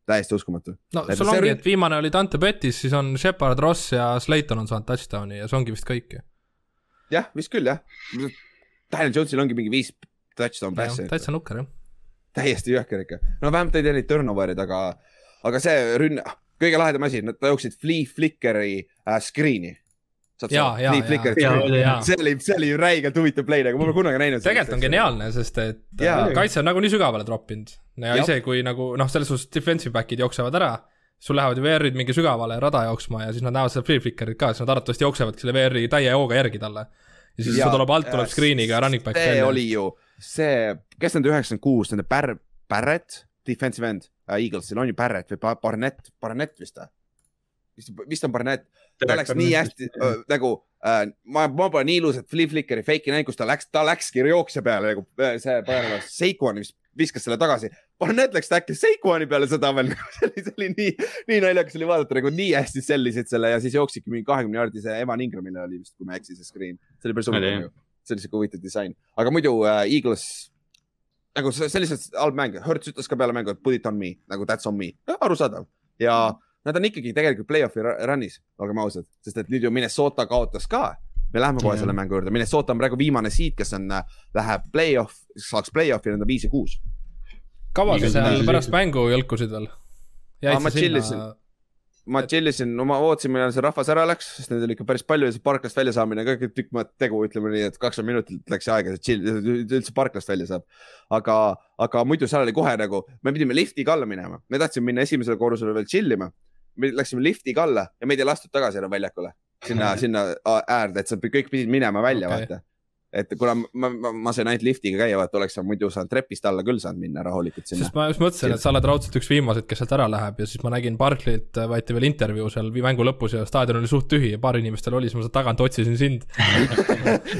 täiesti uskumatu. no Näed, sul ongi, et viimane oli Dante Bettis, siis on Shepard, Ross ja Slayton on saanud touchdown'i ja see ongi vist kõik ju. jah, vist küll jah. Daniel Jones'il ongi mingi viis touchdown pass'i. täitsa nukker jah. täiesti jõhker ikka. no vähemalt ei tee neid turnover'id, aga, aga see rünn-, kõige lahedam asi, nad jooksid flea flicker'i äh, screen'i ja, ja, ja, see oli, see oli ju räigelt huvitav play, nagu ma pole kunagi näinud. tegelikult on geniaalne, sest et ja. Äh, kaitse on nagunii sügavale troppinud ja isegi kui nagu noh, selles suhtes defensive back'id jooksevad ära, sul lähevad ju VR-id mingi sügavale rada jooksma ja siis nad näevad seda free flicker'it ka, siis nad arvatavasti jooksevadki selle VR-i täie hooga järgi talle. ja siis ja, tuleb alt, tuleb screen'iga running back see välja. oli ju see, kes nende üheksakümmend kuus, nende Barr-, Barrett, defensive end äh,, Eaglesil on ju Barrett või Barnett, Barnett vist või? Vist on Barnett, ta läks nii hästi äh, nagu äh, ma, ma pole nii ilusat flip flickeri fake'i näinud, kus ta läks, ta läkski jooksja peale nagu äh, see, Seikuani vist viskas selle tagasi. Barnett läks äkki Seikuani peale seda veel [laughs] see oli, see oli nii, nii naljakas oli vaadata nagu nii hästi sellisid selle ja siis jooksidki mingi kahekümne jaardise Evan Ingramile oli vist, kui ma ei eksi, see screen. see oli päris huvitav ju, see oli siuke huvitav disain, aga muidu äh, Eagles nagu lihtsalt halb mäng, Hertz ütles ka peale mängu, et put it on me nagu that's on me, arusaadav. Ja mm nad on ikkagi tegelikult play-off'i run'is, olgem ausad, sest et nüüd ju Minnesota kaotas ka. me läheme kohe selle mängu juurde, Minnesota on praegu viimane seed, kes on, äh, läheb play-off, saaks play-off'i, on viis ja kuus. kaua sa seal pärast mängu jõlkusid veel? ma tšillisin, ma tšillisin, no ma ootasin, millal see rahvas ära läks, sest neid oli ikka päris palju ja see parklast välja saamine ka tükk maad tegu, ütleme nii, et kakskümmend minutit läks aega, et chill, üldse parklast välja saab. aga, aga muidu seal oli kohe nagu, me pidime liftiga alla minema, me tahtsime minna esimesele korrusele veel chill ima me läksime liftiga alla ja meid ei lastud tagasi enam väljakule, sinna, [laughs] sinna äärde, et sa kõik pidid minema välja okay., vaata et kuna ma, ma, ma sain ainult liftiga käia, vaata oleks sa muidu saanud trepist alla küll saanud minna rahulikult sinna. sest ma just mõtlesin, et sa oled raudselt üks viimaseid, kes sealt ära läheb ja siis ma nägin Barclay't äh, võeti veel intervjuu seal mängu lõpus ja staadion oli suht tühi ja paar inimestel oli, siis ma sealt tagant otsisin sind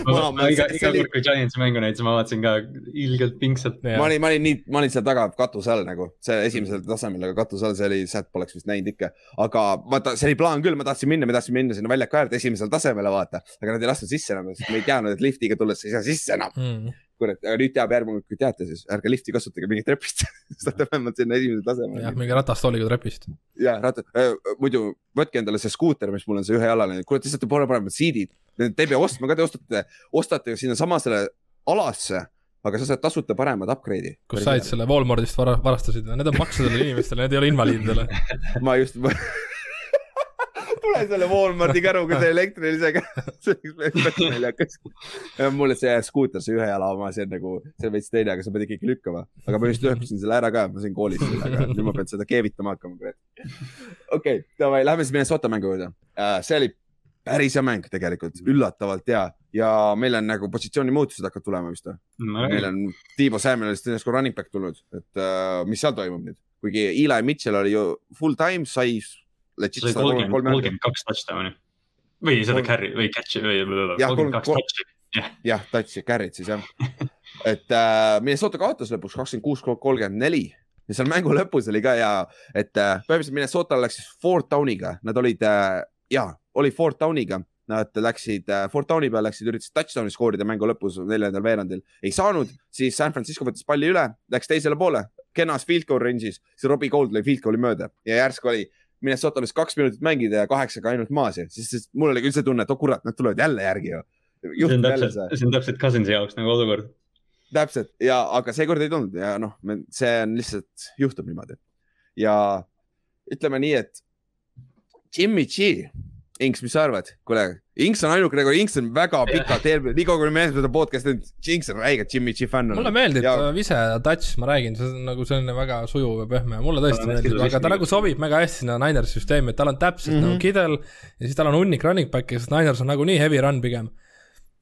ma, [laughs] ma iga, iga kord, kui Giantsi mängu näitasin, ma vaatasin ka ilgelt pingsalt. ma olin, ma olin nii, ma olin seal taga katuse all nagu, see esimesel tasemel, aga katuse all, see oli, sealt poleks vist näinud ikka. aga vaata, see oli plaan küll, ma tahtsin minna, me tahtsime minna sinna väljaku äärde esimesele tasemele, vaata. aga nad ei lasknud sisse enam, sest me ei teadnud, et liftiga tulles sa ei saa sisse enam mm.. kurat, aga nüüd teab järgmine kord, kui teate, siis ärge lifti kasutage mingit trepist [laughs] saate vähemalt sinna esimesele tasemele. jah, mingi ratastooliga trepist. ja ratta äh,, muidu võtke endale see skuuter, mis mul on see ühejalaline, kurat, lihtsalt pole paremad siidid. Te ei pea ostma ka, te ostate, ostate sinnasamasele alasse aga sa saad tasuta paremad upgrade'i. kus said selle Walmartist vara-, varastasid, need on maksudele inimestele, need ei ole invaliididele [laughs] ma just [laughs] tule selle Walmarti käruga selle elektrilisega [laughs] naljakas. mulle see skuuter, see ühe jala oma, see on nagu, see on veits teine, aga sa pead ikkagi lükkama. aga ma just õppisin selle ära ka, ma sain koolis selle, aga nüüd ma pean seda keevitama hakkama, kurat. okei okay,, davai, lähme siis Minnesota mängu juurde uh,. see oli päris hea mäng tegelikult, üllatavalt hea ja meil on nagu positsiooni muutused hakkavad tulema vist või no,? meil on Tiibo Samuelist järsku running back tulnud, et uh, mis seal toimub nüüd? kuigi Eli Mitchell oli ju full time, sai sai kolmkümmend, kolmkümmend kaks touchdown'i. Või seda carry või catch'i või kolmkümmend kaks touch'i. jah, touch'i, carry'd siis jah. [laughs] Et äh, Minnesota kaotas lõpuks kakskümmend kuus, kolmkümmend neli. Ja seal mängu lõpus oli ka hea, et äh, põhimõtteliselt Minnesota läks siis fourth down'iga, nad olid äh,, ja, oli fourth down'iga. Nad läksid äh, Fort Downi peale, läksid, üritasid touchdown'i skoorida mängu lõpus neljandal veerandil, ei saanud, siis San Francisco võttis palli üle, läks teisele poole, kenas field goal range'is, siis Robbie Gold lõi field goal'i mööda. Ja järsku oli Minnesota alles kaks minutit mängida ja kaheksaga ainult maas ja siis, siis mul oli küll see tunne, et oh kurat, nad tulevad jälle järgi ju. see on täpselt, see on täpselt Cousinsi jaoks nagu olukord. täpselt ja, aga seekord ei tulnud ja noh, see on lihtsalt, juhtub niimoodi. ja ütleme nii, et Jimmy G Inks, mis sa arvad? kuule, Inks on ainuke nagu, Inks on väga pikalt eelmine, nii kaua kui me seda podcast'i, Inks on räige Jimmy G fänn. mulle meeldib ja... vise touch, ma räägin, see on nagu selline väga sujuv ja pehme, mulle tõesti meeldib, aga ta nagu sobib väga hästi sinna Niners süsteemi, et tal on täpselt mm -hmm. nagu kidel ja siis tal on hunnik running back'i, sest Niners on nagunii heavy run pigem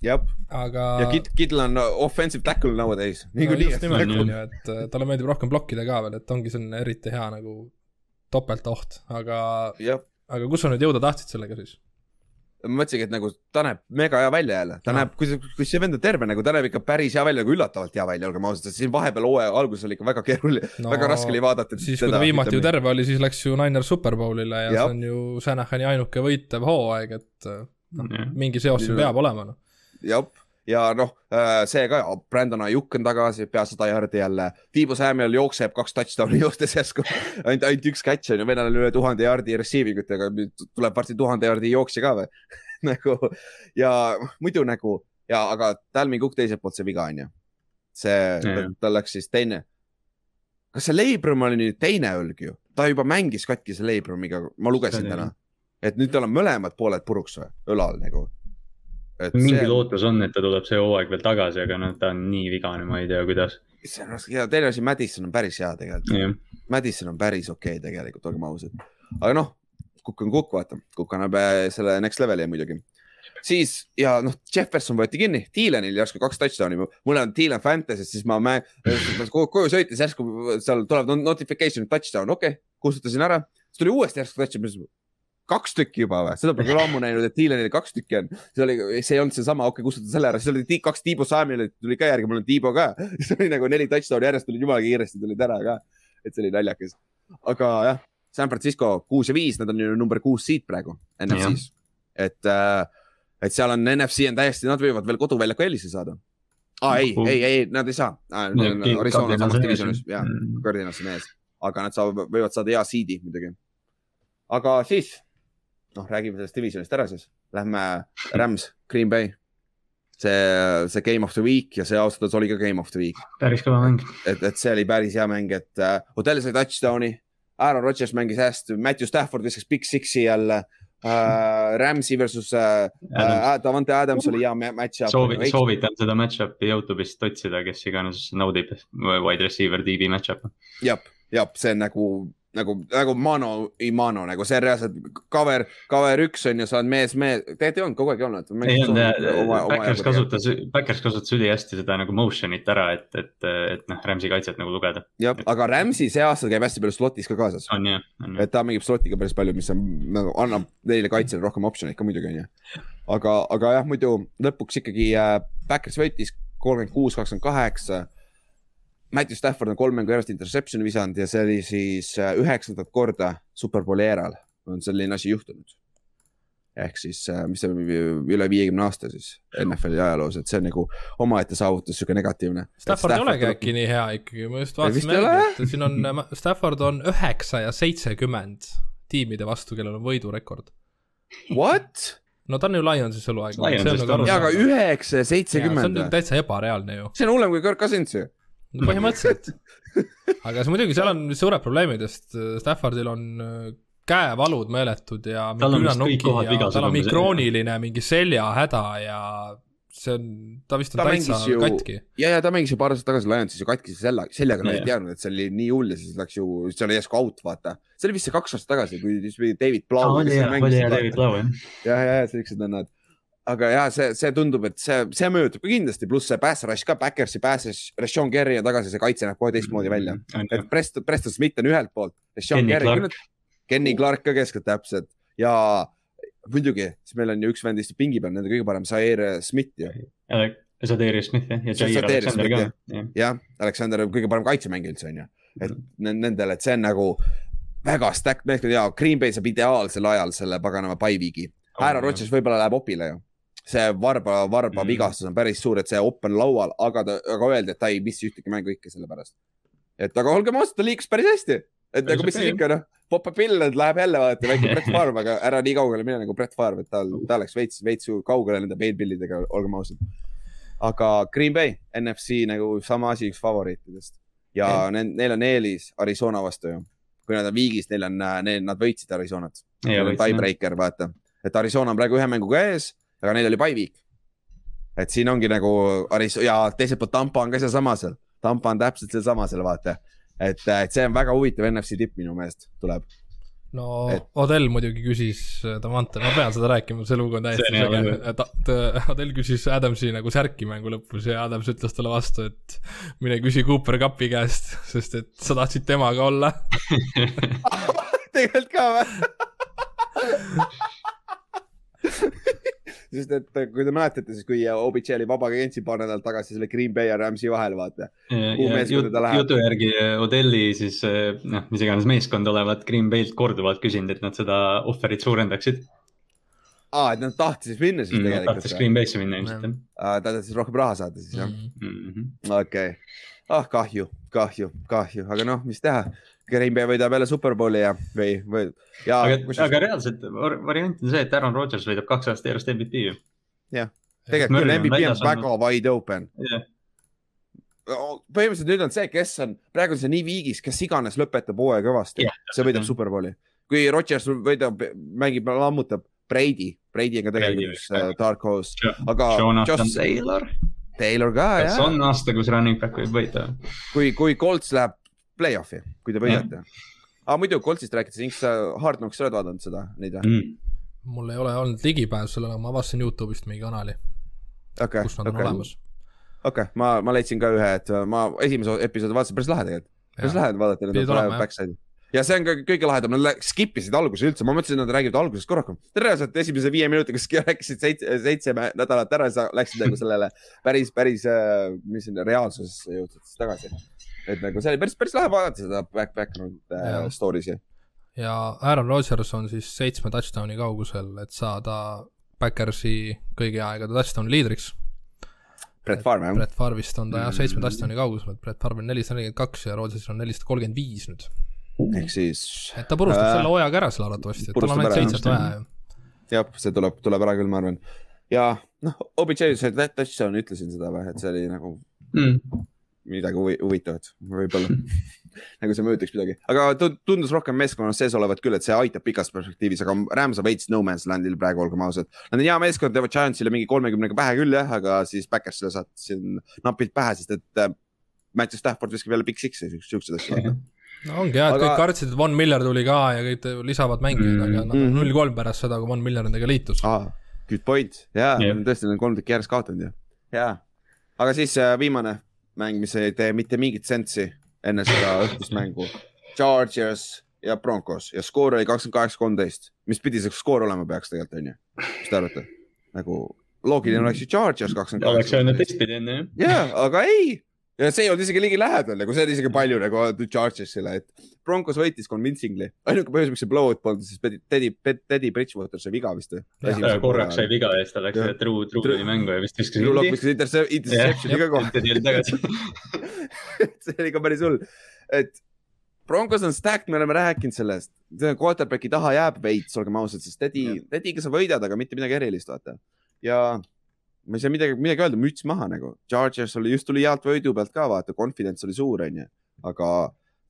jah aga. ja Kid, Kidl on offensive tackle nowadays. niikuinii no,. just nimelt on ju, et äh, talle meeldib rohkem blokkida ka veel, et ongi selline eriti hea nagu topeltoht, aga, aga kus sa nüüd jõuda tahtsid sellega siis? ma mõtlesingi, et nagu ta näeb mega hea välja jälle, ta no. näeb, kui see, kui see vend on terve nagu, ta näeb ikka päris hea välja, nagu üllatavalt hea välja, olgem ausad, sest siin vahepeal hooaja alguses oli ikka väga keeruline no,, väga raske oli vaadata. siis, kui ta viimati ju terve oli, siis läks ju Niners Superbowlile ja, ja see on ju Shanahani ainuke võitev hooaeg, et noh, mingi seos siin peab olema, noh. jah ja noh, äh, see ka, Brandon Ajuk on tagasi, pea sada jardi jälle. Tiibo Samuel jookseb kaks touchdown'i joostes järsku ainult, ainult üks catch on ju, venelane on üle tuhande jardi receiving utega, tuleb varsti tuhande jardi jooksja ka või [laughs] nagu ja muidu nagu ja, aga Talvin Cook teiselt poolt see viga on ju. see, tal läks siis teine. kas see Leibrom oli nüüd teine õlg ju? ta juba mängis katkise Leibromiga, ma lugesin täna. et nüüd tal on mõlemad pooled puruks või, õlal nagu mingi see... lootus on, et ta tuleb see hooaeg veel tagasi, aga noh, ta on nii vigane, ma ei tea, kuidas. see on raske ja teine asi, Madison on päris hea tegelikult. Madison on päris okei okay, tegelikult, olgem ausad. aga noh, kukk on kukk, vaata, kukk annab äh, selle next level'i muidugi. siis ja noh, Jefferson võeti kinni, Dylanil järsku kaks touchdown'i, mul on Dylan Fantasy's, siis ma mäng-, koju sõites järsku seal tuleb notification touchdown, okei okay,, kustutasin ära, siis tuli uuesti järsku touchdown kaks tükki juba või, seda pole küll ammu näinud, et Thielonil kaks tükki on. see oli, see ei olnud seesama, okei okay,, kustuta selle ära, siis oli kaks Tiibo Samuelit tuli ka järgi, mul on Tiibo ka. [laughs] siis oli nagu neli touchdown'i järjest tulid jumala kiiresti tulid ära ka. et see oli naljakas. aga jah, San Francisco kuus ja viis, nad on ju number kuus siit praegu NFC-s. et, äh, et seal on NFC on täiesti, nad võivad veel koduväljaku eelise saada aa ah, ei, ei, ei, nad ei saa ah,. Arizona samas divisionis, jah, Cardinals on ees, aga nad saavad, võivad saada hea seed'i muidugi. aga siis noh, räägime sellest divisionist ära siis. Lähme Rams, Green Bay. see, see game of the week ja see ausalt öeldes oli ka game of the week. päris kõva mäng. et, et see oli päris hea mäng, et uh, Odell sai touchdown'i, Aaron Rodgers mängis hästi, Matthew Stafford viskas big six'i jälle uh,. Rams'i versus uh, uh, Davante Adams oli hea match-up. Soovi, soovitan seda match-up'i Youtube'ist otsida, kes iganes naudib wide receiver DB match-up'i. jah, jah, see on nagu nagu, nagu mano i mano nagu see reaalselt cover, cover üks on ju, sa oled mees, mees, tegelikult ei olnud kogu aeg ei olnud. ei olnud, Backers kasutas, Backers kasutas ülihästi seda nagu motion'it ära, et, et, et noh, Rams'i kaitset nagu lugeda. jah, aga Rams'i see aasta käib hästi palju slot'is ka kaasas. on jah. et ta mängib slot'iga päris palju, mis on, nagu annab neile kaitsjale rohkem optsioneid ka muidugi on ju. aga, aga jah, muidu lõpuks ikkagi äh, Backers võitis kolmkümmend kuus, kakskümmend kaheksa Matthew Stafford on kolm mängu järjest interception'i visanud ja see oli siis äh, üheksandat korda superbowli eeral on selline asi juhtunud. ehk siis, äh, mis see üle viiekümne aasta siis NFL-i ajaloos, et see on nagu omaette saavutus, sihuke negatiivne. Stafford ei olegi äkki nii hea ikkagi, ma just vaatasin järgi, et siin on, Stafford on üheksa ja seitsekümmend tiimide vastu, kellel on võidurekord. What? no ta on ju Lionsis eluaeg. Nagu jaa, aga üheksa ja seitsekümmend. see on täitsa ebareaalne ju. see on hullem kui Kirk Cousins ju no põhimõtteliselt aga see muidugi, seal on suured probleemid, sest äh, Staffordil on äh, käevalud meeletud ja tal on, ja tal on mingi krooniline mingi seljahäda ja see on, ta vist on ta täitsa ju, katki. ja, ja ta mängis ju paar aastat tagasi Lionsis ju katkise selja, seljaga, nad ei teadnud, et see oli nii hull ja siis läks ju, see oli järsku out, vaata. see oli vist see kaks aastat tagasi, kui David Blau. oli jah, oli jah, David Blau jah. [laughs] ja, ja, ja siuksed on nad aga ja see, see tundub, et see, see mõjutab ka kindlasti, pluss see pass rush ka, Backersi passes, Rashon Gary on tagasi, see kaitse näeb kohe teistmoodi välja mm. -hmm. et Preston, Preston Smith on ühelt poolt, Rashon Gary, Kenny Clark ka keskelt täpselt ja muidugi, siis meil on ju üks vend istub pingi peal, nende kõige parem, Zaire Smith ju. Zaire Smith jah, ja Jair Alexander ka. jah, Alexander on kõige parem kaitsemängija üldse on ju, et mm. nendel, et see on nagu väga stack meeskond ja Green Bay saab ideaalsel ajal selle paganama bye-week'i. Aaron Rodgers võib-olla läheb opile ju see varba, varba mm. vigastus on päris suur, et see op on laual, aga ta, aga öeldi, et ta ei missi ühtegi mängu ikka sellepärast. et aga olgem ausad, ta liikus päris hästi, et nagu mis siis ikka noh, popab pill, et läheb jälle vaata väike Brett Favre, aga ära nii kaugele mine nagu Brett Favre, et tal, ta läks veits, veits kaugele nende peenpillidega, olgem ausad. aga Green Bay, NFC nagu sama asi, üks favoriitidest ja yeah. neil on eelis Arizona vastu ju. kui nad on viigis, neil on, nad võitsid Arizonat. Tiebreaker, vaata, et Arizona on praegu ühe mänguga ees aga neil oli by week. et siin ongi nagu Aris- ja teiselt poolt Tampa on ka sealsamas seal, Tampa on täpselt sealsamas seal vaata. et, et see on väga huvitav NFC tipp minu meelest tuleb. No et... Odell muidugi küsis Davante, ma pean seda rääkima, see lugu on täiesti sege, et Odell küsis Adamsi nagu särki mängu lõpus ja Adams ütles talle vastu, et mine küsi Cooper Cupi käest, sest et sa tahtsid temaga olla. [laughs] Tegelikult ka või [laughs] sest et kui te mäletate, siis kui OBJ oli vaba agentsi paar nädalat tagasi selle Green Bay ja Rams'i vahel, vaata. jutu järgi äh, Odelli siis äh, noh, mis iganes meeskond olevat Green Bay'lt korduvalt küsinud, et nad seda offer'it suurendaksid. aa, et nad tahtsid minna siis mm, tegelikult? tahtis Green Bay'sse minna ilmselt jah. ta tahtis rohkem raha saada siis jah? Mhm. okei, ah kahju, kahju, kahju, aga noh, mis teha Green Bay võidab jälle Superbowli ja, või, või. aga, kus... aga reaalselt variant on see, et Aaron Rodgers võidab kaks aastat järjest MVP ju. jah, tegelikult küll MVP on väga on... wide open yeah. põhimõtteliselt nüüd on see, kes on, praegu on see nii viigis, kes iganes lõpetab hooaja kõvasti yeah,, see võidab Superbowli. kui Rodgers võidab, mängib, lammutab Brady, Brady on ka tegelikult üks uh, dark horse, aga Josh Taylor. Taylor ka, jah. kas on aasta, kus running back võib võita? kui, kui Colts läheb play-off'i, kui te võidate mm.. aga muidu Coltsist rääkides, Inks, sa Hard Knocks oled vaadanud seda, neid või mm.? mul ei ole olnud ligipääsu sellele, ma avastasin Youtube'ist mingi kanali okay,. kus nad okay. on olemas. okei okay,, ma, ma leidsin ka ühe, et ma esimese episoodi vaatasin, päris lahe tegelikult. päris lahe vaadata, need on praegu backside'id. ja see on ka kõige lahedam, nad skip isid alguse üldse, ma mõtlesin, et nad räägivad algusest korraga. reaalselt esimese viie minutiga rääkisid seitse, seitse nädalat ära ja sa läksid nagu sellele päris, päris, äh, mis siin reaalsusesse jõudsid siis tagasi. Et nagu see oli päris, päris lahe vaadata seda back, background äh, story'si. ja Aaron Rodgers on siis seitsme touchdown'i kaugusel, et saada Backersi kõigi aegade touchdown'i liidriks Brett Favre, jah? Brett Favre'ist on ta jah, seitsme touchdown'i kaugusel, et Brett Favre on nelisada nelikümmend kaks ja Rodgersil on nelisada kolmkümmend viis nüüd. ehk siis. et ta purustab äh, selle hooajaga ära seal arvatavasti, et tal on ainult seitset vaja ju. jah, see tuleb, tuleb ära küll, ma arvan. ja noh, OBJ see touchdown, ütlesin seda või, et see oli nagu mm. Midagi huvi, huvitavat, võib-olla [laughs] nagu see mõjutaks midagi, aga tundus rohkem meeskonnas sees olevat küll, et see aitab pikas perspektiivis, aga Rams on veits no man's land'il praegu, olgem ausad. Nad on hea meeskond, teevad Giantsile mingi kolmekümnega pähe küll jah, aga siis Backersile saad siin napilt pähe, sest et äh, Matthew Stafford viskab jälle Big Six'i, siuksed asjad [laughs] no ongi jah, et aga... kõik kartsid, et Von Miller tuli ka ja kõik lisavad mängijaid mm, -hmm. aga on null kolm pärast seda, kui Von Miller nendega liitus ah,. Good point, jaa yeah., tõesti, nad on kolm tükki järjest kaotanud ju, jaa. aga siis äh, viimane mäng, mis ei tee mitte mingit sensi enne seda õhtust mängu. Chargers ja Broncos ja skoor oli kakskümmend kaheksa, kolmteist, mis pidi see skoor olema peaks tegelikult onju, mis te arvate? nagu loogiline oleks ju Chargers kakskümmend kaheksa. oleks öelnud teistpidi enne jah. jaa, aga ei ja see ei olnud isegi ligilähedal, nagu see oli isegi palju nagu Chargersile, et Broncos võitis convincingly. ainuke põhjus, miks see blowout polnud, siis Teddy, Teddy Bridgewater sai viga vist või? korraks sai viga ja siis ta läks, True, True tuli mängu ja vist viskas. True Lock viskas interception'i ka kohe. [laughs] See oli ka päris hull, et Broncos on stacked, me oleme rääkinud sellest. Quarterbacki taha jääb veits, olgem ausad, sest Teddy, Teddy'ga sa võidad, aga mitte midagi erilist, vaata. ja ma ei saa midagi, midagi öelda, müts maha nagu. Chargers oli, just tuli healt võidu pealt ka, vaata, confidence oli suur, onju. aga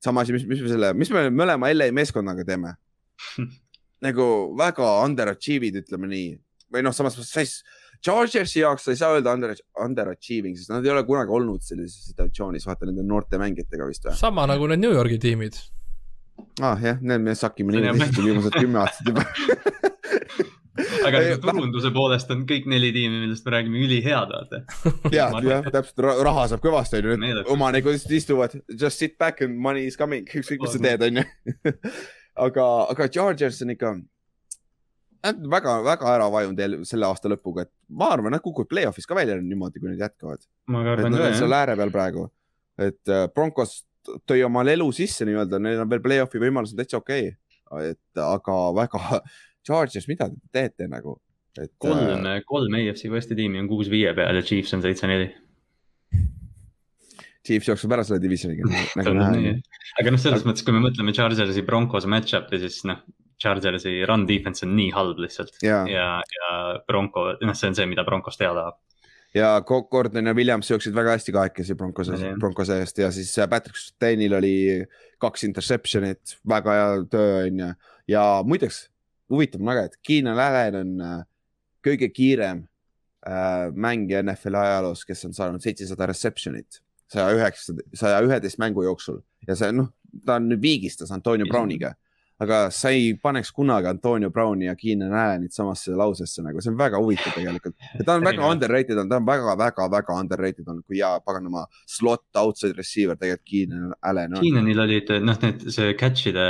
sama asi, mis, mis me selle, mis me mõlema LA meeskonnaga teeme [laughs] nagu väga underachieve'id, ütleme nii. või noh, samas sa ei, Chargersi jaoks sa ei saa öelda under, underachieving, sest nad ei ole kunagi olnud sellises situatsioonis, vaata nende noorte mängijatega vist või. sama nagu need New Yorgi tiimid. aa ah, jah, need me sakime nii viimased kümme aastat juba [laughs] [laughs] aga nagu turunduse poolest on kõik neli tiimi, millest me räägime, ülihead, vaata. ja, jah, täpselt, raha saab kõvasti, onju, omanikud istuvad, just sit back and money is coming, ükskõik mis sa teed, onju. [laughs] aga, aga Chargers on ikka väga-väga ära vajunud selle aasta lõpuga, et ma arvan, nad kukuvad play-off'is ka välja niimoodi, kui nad jätkavad. et nad on seal ääre peal praegu, et äh, Broncos tõi oma elu sisse nii-öelda, neil on veel play-off'i võimalus on täitsa okei. Okay.. et aga väga Chargers, mida te teete nagu? et. kolm äh,, kolm AFC Westi tiimi on kuus viie peal ja Chiefs on seitse-neli. Chiefs jookseb ära selle divisioniga nagu [laughs] aga noh, selles mõttes, kui me mõtleme Chargersi Broncos match-up'i, siis noh, Chargersi run defense on nii halb lihtsalt ja, ja, ja Bronco, noh, see on see, mida Broncos teha tahab ja Gordon ja Williams jooksid väga hästi kahekesi Broncose, Broncose eest ja siis äh, Patrick Stanil oli kaks interception'it, väga hea töö onju. ja muideks huvitav on väga, et Keenan Allan on äh, kõige kiirem äh, mängija NFL ajaloos, kes on saanud seitsesada reception'it saja üheksa, saja üheteist mängu jooksul. Ja see noh, ta on nüüd viigistas Antonio Browniga aga sa ei paneks kunagi Antonio Browni ja Keenan Allanit samasse lausesse nagu, see on väga huvitav tegelikult. ta on väga underrated on, ta on väga-väga-väga underrated on, kui hea paganama slot outside receiver tegelikult Keenan Allan on. Keenanil olid noh, need, see catch'ide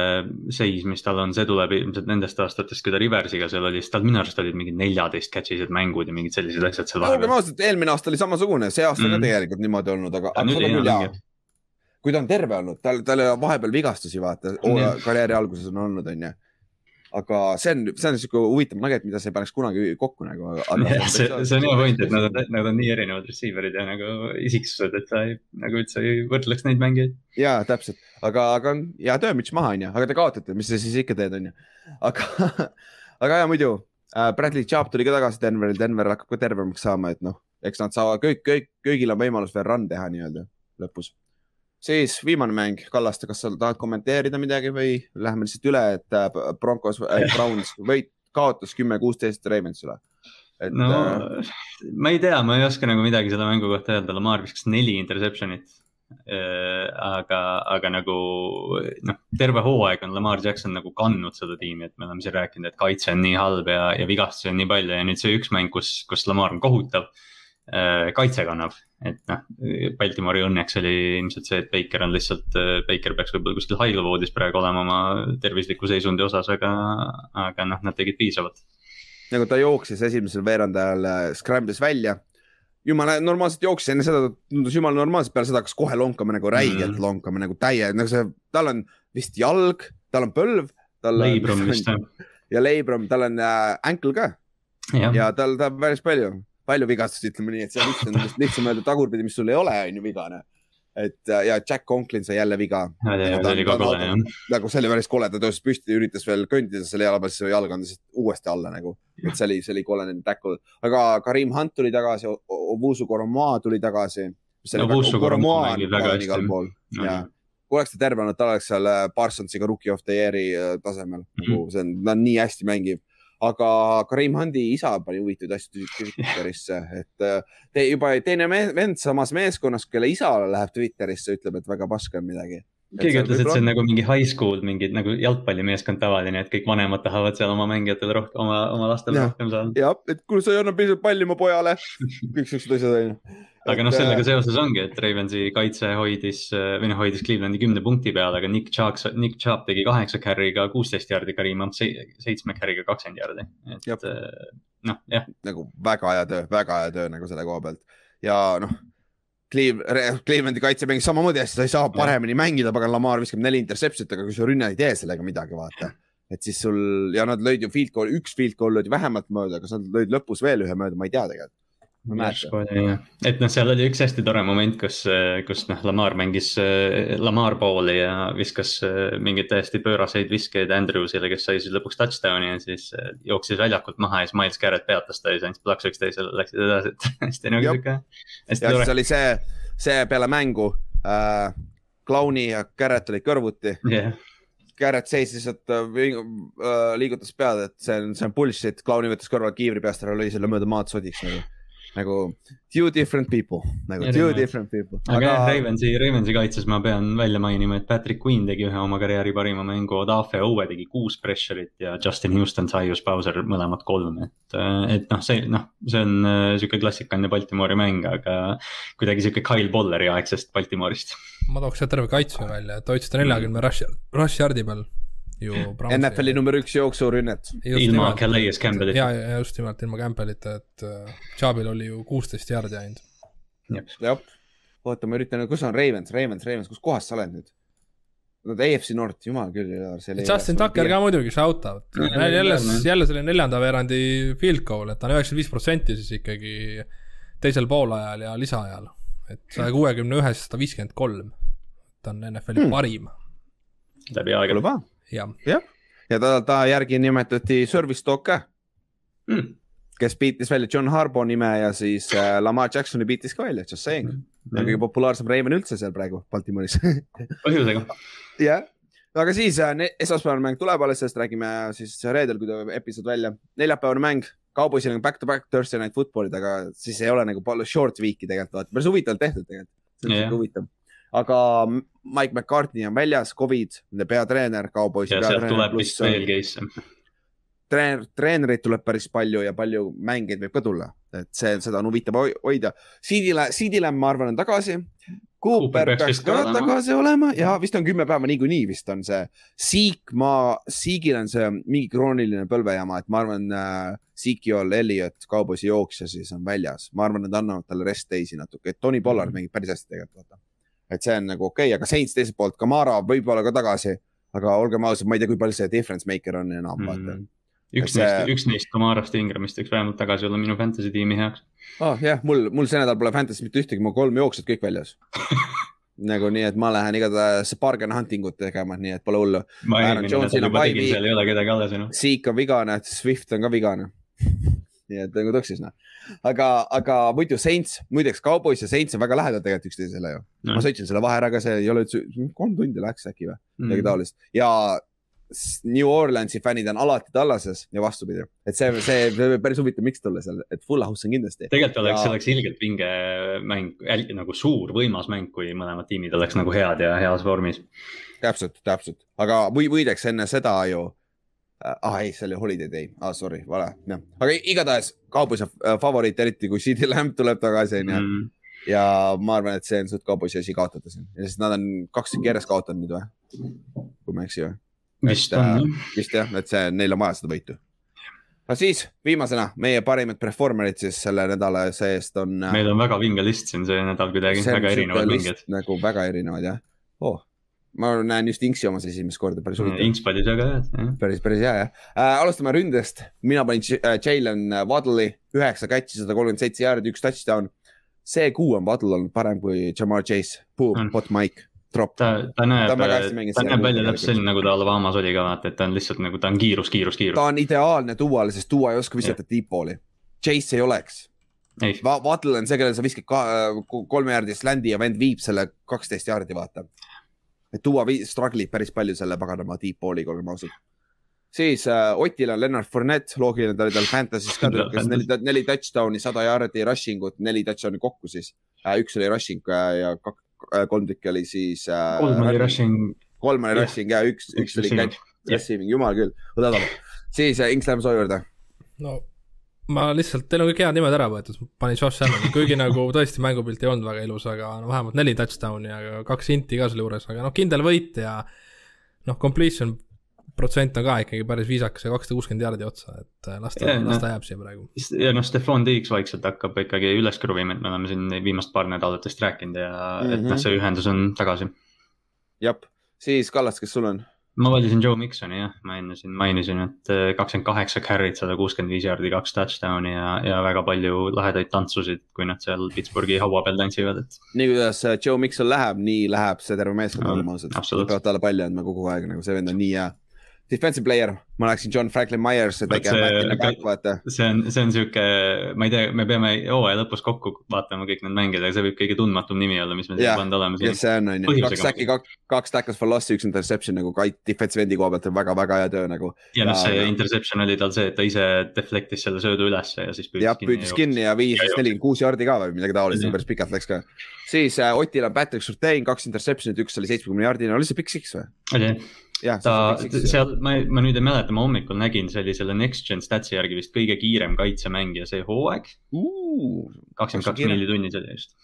seis, mis tal on, see tuleb ilmselt nendest aastatest, kui ta Riversiga seal oli, siis tal minu arust olid mingid neljateist catch'ised mängud ja mingid sellised asjad seal vahepeal. olgem ausad, eelmine aasta oli samasugune, see aasta mm ka tegelikult niimoodi olnud, aga, aga seda küll jaa kui ta on terve olnud, tal, tal ei ole vahepeal vigastusi, vaata mm., karjääri alguses on olnud, onju. aga see on, see on sihuke huvitav nugget, mida sa ei paneks kunagi kokku nagu. [laughs] see, see on hea point, et nad on, nad on nii erinevad receiver'id ja nagu isiksused, et sa ei, nagu üldse ei võrdleks neid mängijaid. ja täpselt, aga, aga hea töö, müts maha, onju, aga te kaotate, mis sa siis ikka teed, onju. aga, [laughs] aga ja muidu äh,, Bradley Chubb tuli ka tagasi Denveri, Denver hakkab ka tervemaks saama, et noh, eks nad saavad kõik, kõik, kõigil on võimalus veel run teha nii-öelda lõpus siis viimane mäng, Kallaste, kas sa tahad kommenteerida midagi või läheme lihtsalt üle, et äh, Broncos äh,, [laughs] Browns võit, kaotas kümme, kuusteist Ravensile. Et, no äh, ma ei tea, ma ei oska nagu midagi selle mängu kohta öelda, Lamar viskas neli interception'it äh,. aga, aga nagu noh, terve hooaeg on Lamar Jackson nagu kandnud seda tiimi, et me oleme siin rääkinud, et kaitse on nii halb ja, ja vigastusi on nii palju ja nüüd see üks mäng, kus, kus Lamar on kohutav äh,. kaitse kannab et noh, Baltimori õnneks oli ilmselt see, et Baker on lihtsalt, Baker peaks võib-olla kuskil haiglavoodis praegu olema oma tervisliku seisundi osas, aga, aga noh, nad tegid piisavalt. nagu ta jooksis esimesel veerandajal, äh, scramble'is välja. jumala normaalselt jooksis, enne seda tundus jumala normaalselt, peale seda hakkas kohe lonkama nagu räigelt mm. lonkama nagu täie, nagu see, tal on vist jalg, tal on põlv. leibrum vist jah. [laughs] ja leibrum, tal on äh, ankle ka. ja, ja tal, tal päris palju palju vigastusi, ütleme nii, et see on lihtsam, lihtsam öelda tagurpidi, mis sul ei ole, on ju vigane. et ja Jack Conklin sai jälle viga. nagu see oli päris kole, ta tõusis püsti, üritas veel kõndida selle jala peal, siis jalg lihtsalt uuesti alla nagu. et see oli, see oli kole nende tackle, aga Karim Hunt tuli tagasi, Ovusu Koromaa tuli tagasi. Ovusu Koromaa oli väga hästi. kui oleks ta terve olnud, ta oleks seal äh, Parsonsiga Rookie of the Year'i äh, tasemel mm, -hmm. nagu see on, ta on nii hästi mängib aga Karim Hundi isa pani huvitavaid asju Twitterisse, et äh, te juba teine vend samas meeskonnas, kelle isa läheb Twitterisse, ütleb, et väga paske on midagi. Keegi ütles, et see on nagu mingi high school, mingi nagu jalgpallimeeskond tavaline, et kõik vanemad tahavad seal oma mängijatele rohkem, oma, oma lastele rohkem saada. jah, et kuule, sa ei anna piisavalt palli mu pojale, [laughs] kõik siuksed asjad on ju aga noh, sellega äh, seoses ongi, et Ravensi kaitse hoidis äh, või noh, hoidis Clevelandi kümne punkti peal, aga Nick Chubb, Nick Chubb tegi kaheksa carry'ga kuusteist jardi, Karim Hunt seitsme carry'ga kakskümmend jardi, et äh, noh, jah. nagu väga hea töö, väga hea töö nagu selle koha pealt ja noh. Cleveland, Clevelandi kaitse mängis samamoodi hästi, sa ei saa paremini ja. mängida, pagan Lamar viskab neli interception'it, aga kui su rünne ei tee sellega midagi, vaata et siis sul ja nad lõid ju field goal, üks field goal löödi vähemalt mööda, kas nad lõid lõpus veel ühe mööda, ma ei tea tegelikult et noh, seal oli üks hästi tore moment, kus, kus noh, Lamar mängis Lamar pooli ja viskas mingeid täiesti pööraseid viskeid Andrewsile, kes sai siis lõpuks touchdown'i ja siis jooksis väljakult maha ja siis Miles Garrett peatas ta ja siis andis plaks üksteisele, läksid edasi, et [laughs] hästi nagu sihuke. ja siis oli see, see peale mängu äh,, Clowni ja Garrett olid kõrvuti. Yeah. Garrett seisis, et äh, liigutas pead, et see on, see on bullshit, Clowni võttis kõrval kiivri peast ära, lõi selle mööda maad sodiks nagu nagu two different people, nagu Erinevad. two different people. aga jah, Ravensi, Ravensi kaitses ma pean välja mainima, et Patrick Quinn tegi ühe oma karjääri parima mängu, Odafe Owe tegi kuus pressure'it ja Justin Houston, Cyrus Bowser mõlemad kolm, et, et noh, see noh, see on äh, sihuke klassikaline Baltimori mäng, aga kuidagi sihuke Kyle Bolleri aegsest Baltimorist. ma tooks sealt terve kaitse välja, et hoidsite neljakümne rush, rush yard'i peal NFL-i number üks jooksurünnet. ilma Calais Campbellita. ja, ja just nimelt ilma Campbellita, et Chubil oli ju kuusteist jaardi ainult. jah, oota, ma üritan, kus on Ravens, Ravens, Ravens, kus kohas sa oled nüüd? Nad AFC North, jumal küll. Justin Tucker ka muidugi, shout out. jälle, jälle selle neljanda veerandi field goal, et ta on üheksakümmend viis protsenti siis ikkagi teisel poolajal ja lisaajal. et saja kuuekümne ühest sada viiskümmend kolm. ta on NFL-i hmm. parim. läbi aegade jah, jah, ja ta, ta järgi nimetati Service Dog ka mm., kes biitis välja John Harbo nime ja siis äh, Lamar Jacksoni biitis ka välja, just saying. Mm.. ja kõige populaarsem Raven üldse seal praegu Baltimooris [laughs] põhjusega. jah, aga siis äh, esmaspäevane mäng tuleb alles, sellest räägime siis reedel, kui tuleb episood välja. neljapäevane mäng, Cowboysil on back-to-back Thursday night football'id, aga siis ei ole nagu palju short week'i tegelikult, vaata, päris huvitavalt tehtud tegelikult. see on yeah. huvitav aga Mike McCartney on väljas, Covid, peatreener, kauboisi peatreener. tuleb vist veel case'e. treener, treenereid tuleb päris palju ja palju mängijaid võib ka tulla, et see, seda on huvitav hoida. Siidile, Siidile ma arvan, on tagasi. Cooper peaks ka tagasi olema ja vist on kümme päeva niikuinii vist on see. Siik, ma, Siigil on see mingi krooniline põlvejama, et ma arvan äh,, Sikiol Elliot, kauboisi jooksja siis on väljas, ma arvan, nad annavad talle rest teisi natuke, et Tony Pollard mm -hmm. mängib päris hästi tegelikult, et see on nagu okei okay,, aga Saints teiselt poolt, Kamara võib-olla ka tagasi, aga olgem ausad, ma ei tea, kui palju see difference maker on enam mm, -hmm. vaata üks see... neist, üks neist Kamarast ja Ingramist võiks vähemalt tagasi olla minu fantasy tiimi heaks. oh jah, mul, mul see nädal pole fantasy's mitte ühtegi, mul kolm jooksjat kõik väljas [laughs] nagu nii, et ma lähen igatahes bargain hunting ut tegema, nii et pole hullu. Aaron Jones'il on vigane, Swift on ka vigane [laughs] nii et nagu tõksis noh aga, aga muidu Saints, muideks Cowboys ja Saints on väga lähedal tegelikult üksteisele ju no.. ma sõitsin selle vahe ära ka, see ei ole üldse, kolm tundi läks äkki või mm., midagi taolist ja New Orleansi fännid on alati tallases ja vastupidi, et see, see, see päris huvitav, miks tulla seal, et full house on kindlasti. tegelikult oleks ja..., see oleks ilgelt vinge mäng, nagu suur võimas mäng, kui mõlemad tiimid oleks nagu head ja heas vormis. täpselt, täpselt, aga või võidaks enne seda ju ah ei, see oli Holiday Day, ah sorry, vale, jah, aga igatahes Cowboys on äh, favoriit, eriti kui CD Lamb tuleb tagasi, onju. Mm. ja ma arvan, et see on suht kaubossi asi kaotada siin, sest nad on kaks järjest kaotanud nüüd või? kui ma ei eksi või? vist on jah. vist jah, et see, neil on vaja seda võitu. aga siis viimasena meie parimad performer'id siis selle nädala seest on. Äh, meil on väga vinge list siin see nädal kuidagi, väga erinevad vinged. nagu väga erinevad jah oh ma näen just Inksi omas esimest korda, päris huvitav. Inks pani väga hea. päris, päris hea jah äh,. alustame ründest, mina panin äh, Jalen Waddle'i üheksa catch'i, sada kolmkümmend seitse jaardi, üks touchdown. see kuu on Waddle olnud parem kui Jamar Chase, boom, hot mic, drop. ta, ta näeb, ta näeb välja täpselt selline, nagu ta Alabamas oli ka vaata, et ta on lihtsalt nagu, ta on kiirus, kiirus, kiirus. ta on ideaalne dual, sest duo ei oska visata deep ball'i. Chase ei oleks. Waddle on see, kellele sa viskad kolme jaardi slandi ja vend viib selle kaksteist jaardi, vaata et tuua struggle ib päris palju selle paganama deep ball'iga, olgem ausad. siis äh, Otil on Lennart Fournette, loogiline, ta oli tal Fantasy's ka trükkas neli, neli touchdown'i, sada yard'i rushing ut, neli touchdown'i kokku siis äh,. üks oli rushing äh, ja kak, äh, kolm tükki oli siis äh,. kolm oli rushing. kolm oli rushing ja üks, üks oli catch, receiving, jumal küll, võta taba. siis äh, Inks, lähme su juurde. no ma lihtsalt, teil on kõik head nimed ära võetud, panin Josh Allan'i, kuigi nagu tõesti mängupilt ei olnud väga ilus, aga no vähemalt neli touchdown'i ja kaks inti ka selle juures, aga noh, kindel võit ja noh, completion protsent on ka ikkagi päris viisakas ja kakssada kuuskümmend jaardi otsa, et äh, las ta, las ta jääb siia praegu. ja noh, Stefan Diggs vaikselt hakkab ikkagi üles kruvima, et me oleme siin viimast paar nädalatest rääkinud ja mm -hmm. et noh, mhm. see ühendus on tagasi. jah, siis Kallas, kes sul on? Ma valisin Joe Miksoni jah, ma enne siin mainisin, et äh, kakskümmend kaheksa carry't, sada kuuskümmend viis jaardi, kaks touchdown'i ja, ja väga palju lahedaid tantsusid, kui nad seal Pittsburghi haua peal tantsivad, et. nii kuidas äh, Joe Mikson läheb, nii läheb see terve meeskond olema ausalt. peavad talle palli andma kogu aeg, nagu see vend on nii hea defensive player, ma läheksin John Franklin Myers, vaata. see on, see on sihuke, ma ei tea, me peame hooaja lõpus kokku vaatama kõik need mängijad, aga see võib kõige tundmatum nimi olla, mis me siia pannud oleme. jah, see on, on ju, kaks säki, kaks, kaks tackles for loss'i, üks interception nagu kait defensive end'i koha pealt on väga-väga hea töö nagu. ja noh, see interception oli tal see, et ta ise deflect'is selle söödu ülesse ja siis püüdis kinni. jah, püüdis kinni ja viis vist nelikümmend kuus jardi ka või midagi taolist, päris pikalt läks ka. siis äh, Otil on Patrick Surtain, kaks interception'it, üks oli seitsmekümne jardine, oli see Six või? oli ta seal, ma, ma nüüd ei mäleta, ma hommikul nägin, see oli selle Next Gen Statsi järgi vist kõige kiirem kaitsemängija see hooaeg. kakskümmend kaks milli tunnis oli just.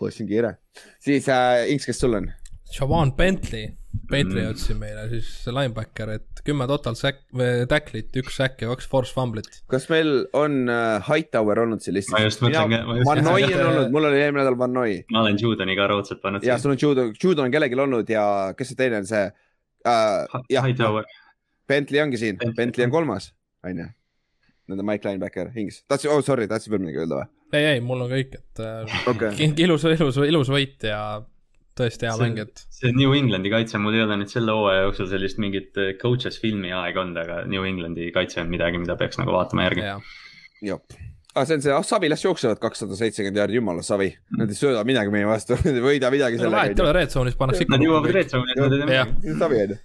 poiss on kiire, siis äh, Inks, kes sul on? Siobhan Bentley, Patriotsi mm. meile siis linebacker, et kümme total sack, tacklit, üks sack ja kaks force fumblit. kas meil on äh, Hightower olnud siin listis? ma just mõtlen ka. Van Noi on olnud, mul oli eelmine nädal Van Noi. ma olen Judoni ka raudselt pannud. ja sul on Judon, Judon on kellelgi olnud ja kes see teine on, see uh,. jah, Bentley ongi siin, Bentley on kolmas, on ju. Nende Mike Linebacker, Hings, tahtsid, oh sorry, tahtsid veel midagi öelda või? ei, ei, mul on kõik, et äh, okay. [laughs] ilus, ilus, ilus võit ja tõesti hea mäng, et. see New Englandi kaitse, mul ei ole nüüd selle hooaja jooksul sellist mingit äh, coaches filmi aega olnud, aga New Englandi kaitse on midagi, mida peaks nagu vaatama järgi. jah ah,, see on see, ah Savi las jooksevad kakssada seitsekümmend jaardi, jumala Savi. Nad ei sööda midagi meie vastu nad [laughs] ei võida midagi sellega. vahet ei ole, red zone'is pannakse ikka. Nad jõuavad red zone'i, nad ei tee midagi. Savi on ju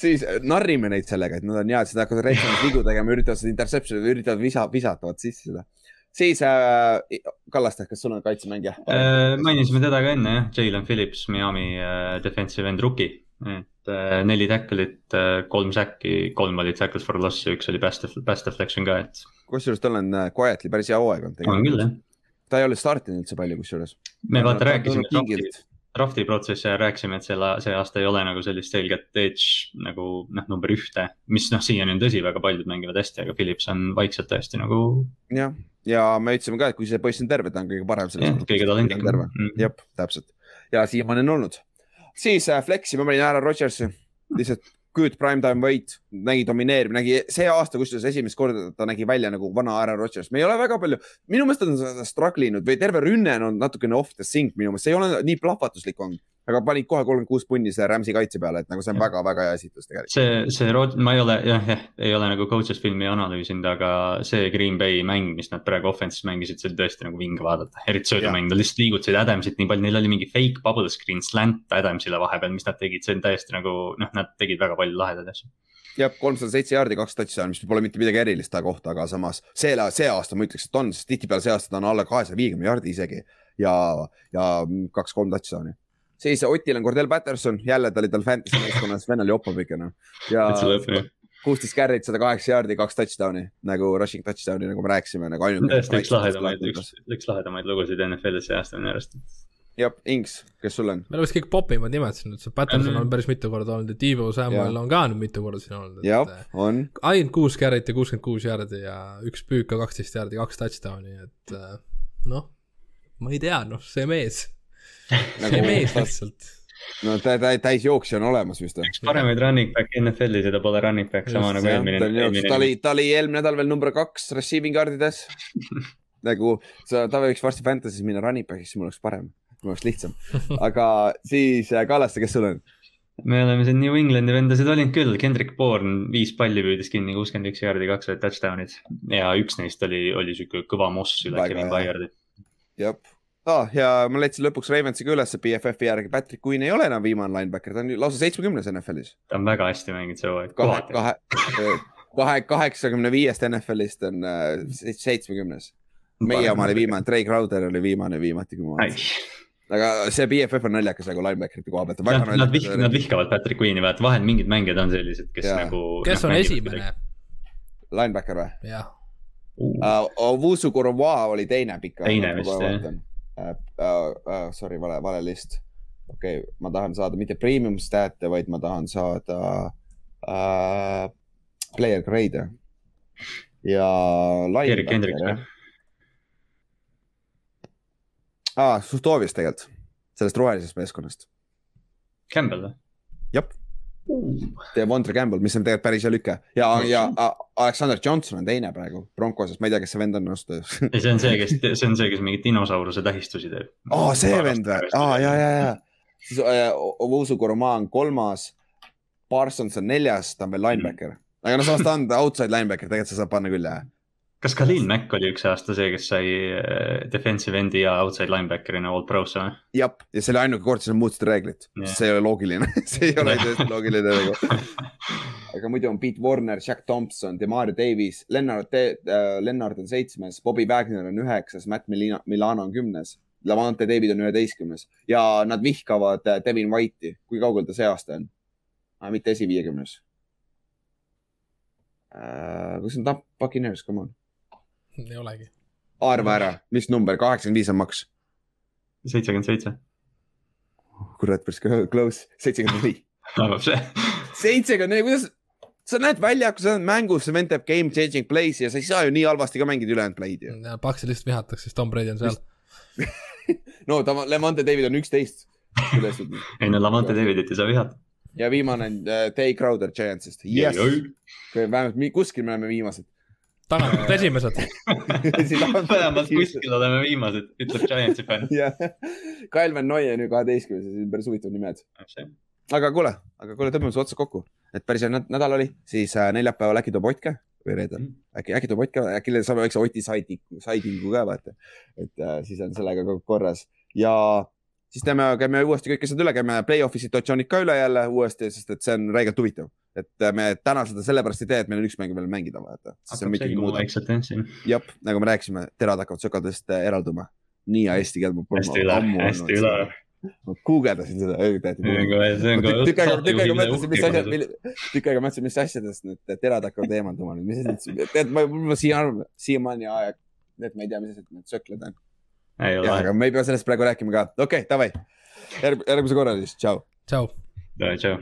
siis äh, narrime neid sellega, et nad on head, siis nad hakkavad reetsamas vigu tegema, üritavad seda interception'i, üritavad visa, visatavad sisse seda. siis äh, Kallaste, kas sul on kaitsemängija äh,? mainisime teda ka enne jah, Jalen Phillips, Miami äh, defensive end rookie. äh, neli tackle'it äh,, kolm säkki, kolm olid tackles for loss ja üks oli pass, pass deflection ka, et kusjuures tal on äh, quietly päris hea hooaeg olnud. on küll jah. ta ei ole startinud üldse palju kusjuures. me vaata rääkisime drafti, drafti protsessi ajal rääkisime, et selle, see aasta ei ole nagu sellist selget edge nagu noh, number ühte. mis noh, siiani on tõsi, väga paljud mängivad hästi, aga Philips on vaikselt tõesti nagu. jah, ja me ütlesime ka, et kui see poiss on terve, ta on kõige parem selles kõige talentlikam. Mm. jah, täpselt ja siiamaani on olnud. Siis äh, Flexi ma panin Aaron Rodgersi, lihtsalt good primetime võit, nägi domineeriv, nägi see aasta, kusjuures esimest korda ta nägi välja nagu vana Aaron Rodgers, me ei ole väga palju, minu meelest on ta struggle inud või terve rünne on natukene off the sync minu meelest, see ei ole nii plahvatuslik olnud aga panid kohe kolmkümmend kuus punni selle Rams'i kaitse peale, et nagu see on väga-väga hea esitus tegelikult. see, see Rod-, ma ei ole jah, jah, ei ole nagu coach'is filmi analüüsinud, aga see Green Bay mäng, mis nad praegu offense'is mängisid, see oli tõesti nagu vinge vaadata, eriti söödumäng, nad lihtsalt liigutasid Adamsit nii palju, neil oli mingi fake bubble screen slant Adamsile vahepeal, mis nad tegid, see on täiesti nagu noh, nad tegid väga palju lahedaid asju. Jah, kolmsada seitse jaardi, kaks touchdown'i, mis pole mitte midagi erilist ta kohta, aga samas see, see aasta ma ütleks, et on, sest tihtipeale see aasta ta on alla kahesaja viiekümne jaardi isegi. Ja, ja kaks-kolm touchdown'i siis Otil on Cordell Patterson, jälle ta oli tal fantasy meeskonnas, vennal joppab ikka noh. ja kuusteist carry't, sada kaheksa jaardi, kaks touchdown'i nagu rushing touchdown'i, nagu me rääkisime nagu ainuke. tõesti üks lahedamaid, üks, üks lahedamaid lugusid NFL-is see aasta minu arust. jah, Inks, kes sul on? meil oleks kõik popimad nimed siin, et see Patterson on päris mitu korda olnud ja Tiivo Samuel on ka nüüd mitu korda siin olnud. jah, on. ainult kuus carry't ja kuuskümmend kuus jaardi ja üks püük ka kaksteist jaardi, kaks touchdown'i, et noh, ma ei tea, noh, see mees nagu, see mees lihtsalt no ta, ta täisjooksja on olemas vist. üks paremaid running back'e NFL-is ja ta pole running back sama nagu eelmine. ta oli, ta oli eelmine nädal veel number kaks receiving card'ides [laughs] nagu sa, ta võiks varsti Fantasy's minna running back'iks, siis mul oleks parem, mul oleks lihtsam. [laughs] aga siis äh, Kallaste, kes sul on? me oleme siin New Englandi vendasid olinud küll, Kendrick Bourne viis palli püüdis kinni, kuuskümmend üks jaardi, kaks olid touchdown'id ja üks neist oli, oli siuke kõva moss üle Kevin Byardi. jah ah,. ja ma leidsin lõpuks Ravensi ka ülesse BFF-i järgi, Patrick Queen ei ole enam viimane linebacker, ta on lausa seitsmekümnes NFL-is. ta on väga hästi mänginud see hooaeg. kahe, kahe, kahe, kaheksakümne viiest NFL-ist on äh, seitsmekümnes. meie oma oli viimane, Trey Crowder oli viimane viimati, kui ma vaatasin aga see BFF on naljakas nagu linebacker'ite koha pealt. Nad, nad, vih, nad vihkavad Patrick Queen'i, vaata vahel mingid mängijad on sellised, kes ja. nagu. kes on esimene? Linebacker või? jah uh,. Ovusu Koromoa oli teine pika. teine vist jah äh, äh, äh, sorry, vale, vale list. okei okay,, ma tahan saada mitte premium stat'e, vaid ma tahan saada äh, player grade'e ja. Erik Hendriks või? aa, Sustovias tegelikult, sellest rohelisest meeskonnast. Campbell või? jah Devontre Campbell, mis on tegelikult päris hea lüke ja, ja Alexander Johnson on teine praegu Broncosest, ma ei tea, kes see vend on öeldes. ei, see on see, kes, see on see, kes mingeid dinosauruse tähistusi teeb. aa, see vend või? aa, ja, ja, ja. siis äh, Ovusu Koroma on kolmas. Parsons on neljas, ta on veel linebacker. aga no samas ta on outside linebacker, tegelikult sa saad panna küll, jah kas Khalil Mack oli üks aasta see, kes sai äh, defensive end'i ja outside linebacker'ina all pro'sse või? jah, ja see oli ainuke kord, siis nad muutsid reeglit yeah., see ei ole loogiline [laughs] see ei ole tõesti loogiline nagu. [laughs] aga muidu on Pete Warner, Jack Thompson, Demario Davis, Lennart De, äh,, Lennart on seitsmes, Bobby Wagner on üheksas, Matt Milano, Milano on kümnes. Lavante David on üheteistkümnes ja nad vihkavad äh, Devin White'i, kui kaugel ta see aasta on mitte esiviiekümnes uh,. kus on Tampa Buccaneers, come on ei olegi. arva ära, mis number, kaheksakümmend viis on maks? seitsekümmend seitse. kurat, päris close, seitsekümmend neli. [laughs] arvab see? seitsekümmend neli, kuidas, sa näed väljakul, sa oled mängus, see vend teeb game changing play'si ja sa ei saa ju nii halvasti ka mängida ülejäänud play'd ju. Paxi lihtsalt vihatakse, sest Tom Brady on seal [laughs] no ta, Levante David on üksteist. [laughs] ei no Levante Davidit ei saa vihata. ja viimane on uh, Tay Crowder Giantsist yes.. vähemalt kuskil me oleme viimased tagantpoolt esimesed. Vähemalt kuskil. oleme viimased, ütleb Giantsi fänn. [laughs] jah, Calvin Noye on ju kaheteistkümnes ja see on päris huvitav nimed. aga kuule, aga kuule, tõmbame su otsa kokku, et päris hea nädal oli, siis äh, neljapäeval äkki toob Ott ka? Või reedel mm., äkki, äkki toob Ott ka, äkki saame väikse Oti saidingu, saidingu ka vaata. et äh, siis on sellega kõik korras. Ja siis teeme, käime uuesti kõik asjad üle, käime play-off'i situatsioonid ka üle jälle uuesti, sest et see on räigelt huvitav et äh, me täna seda sellepärast ei tee, et meil on üks mäng veel mängida, vaata. jah jah, nagu me rääkisime, terad hakkavad sökadest äh, eralduma. nii hea eesti keel. hästi üle, hästi üle. ma guugeldasin seda. tükk aega, tükk aega mõtlesin, mis asjad, tükk aega mõtlesin, mis asjadest need terad hakkavad eemalduma mis asjad, tead, ma, ma siia, siiamaani aeg, et ma ei tea, mis asjad need söklad on. aga me ei pea sellest praegu rääkima ka, okei okay,, davai. järg, järgmise korra siis, tšau. tšau. tšau.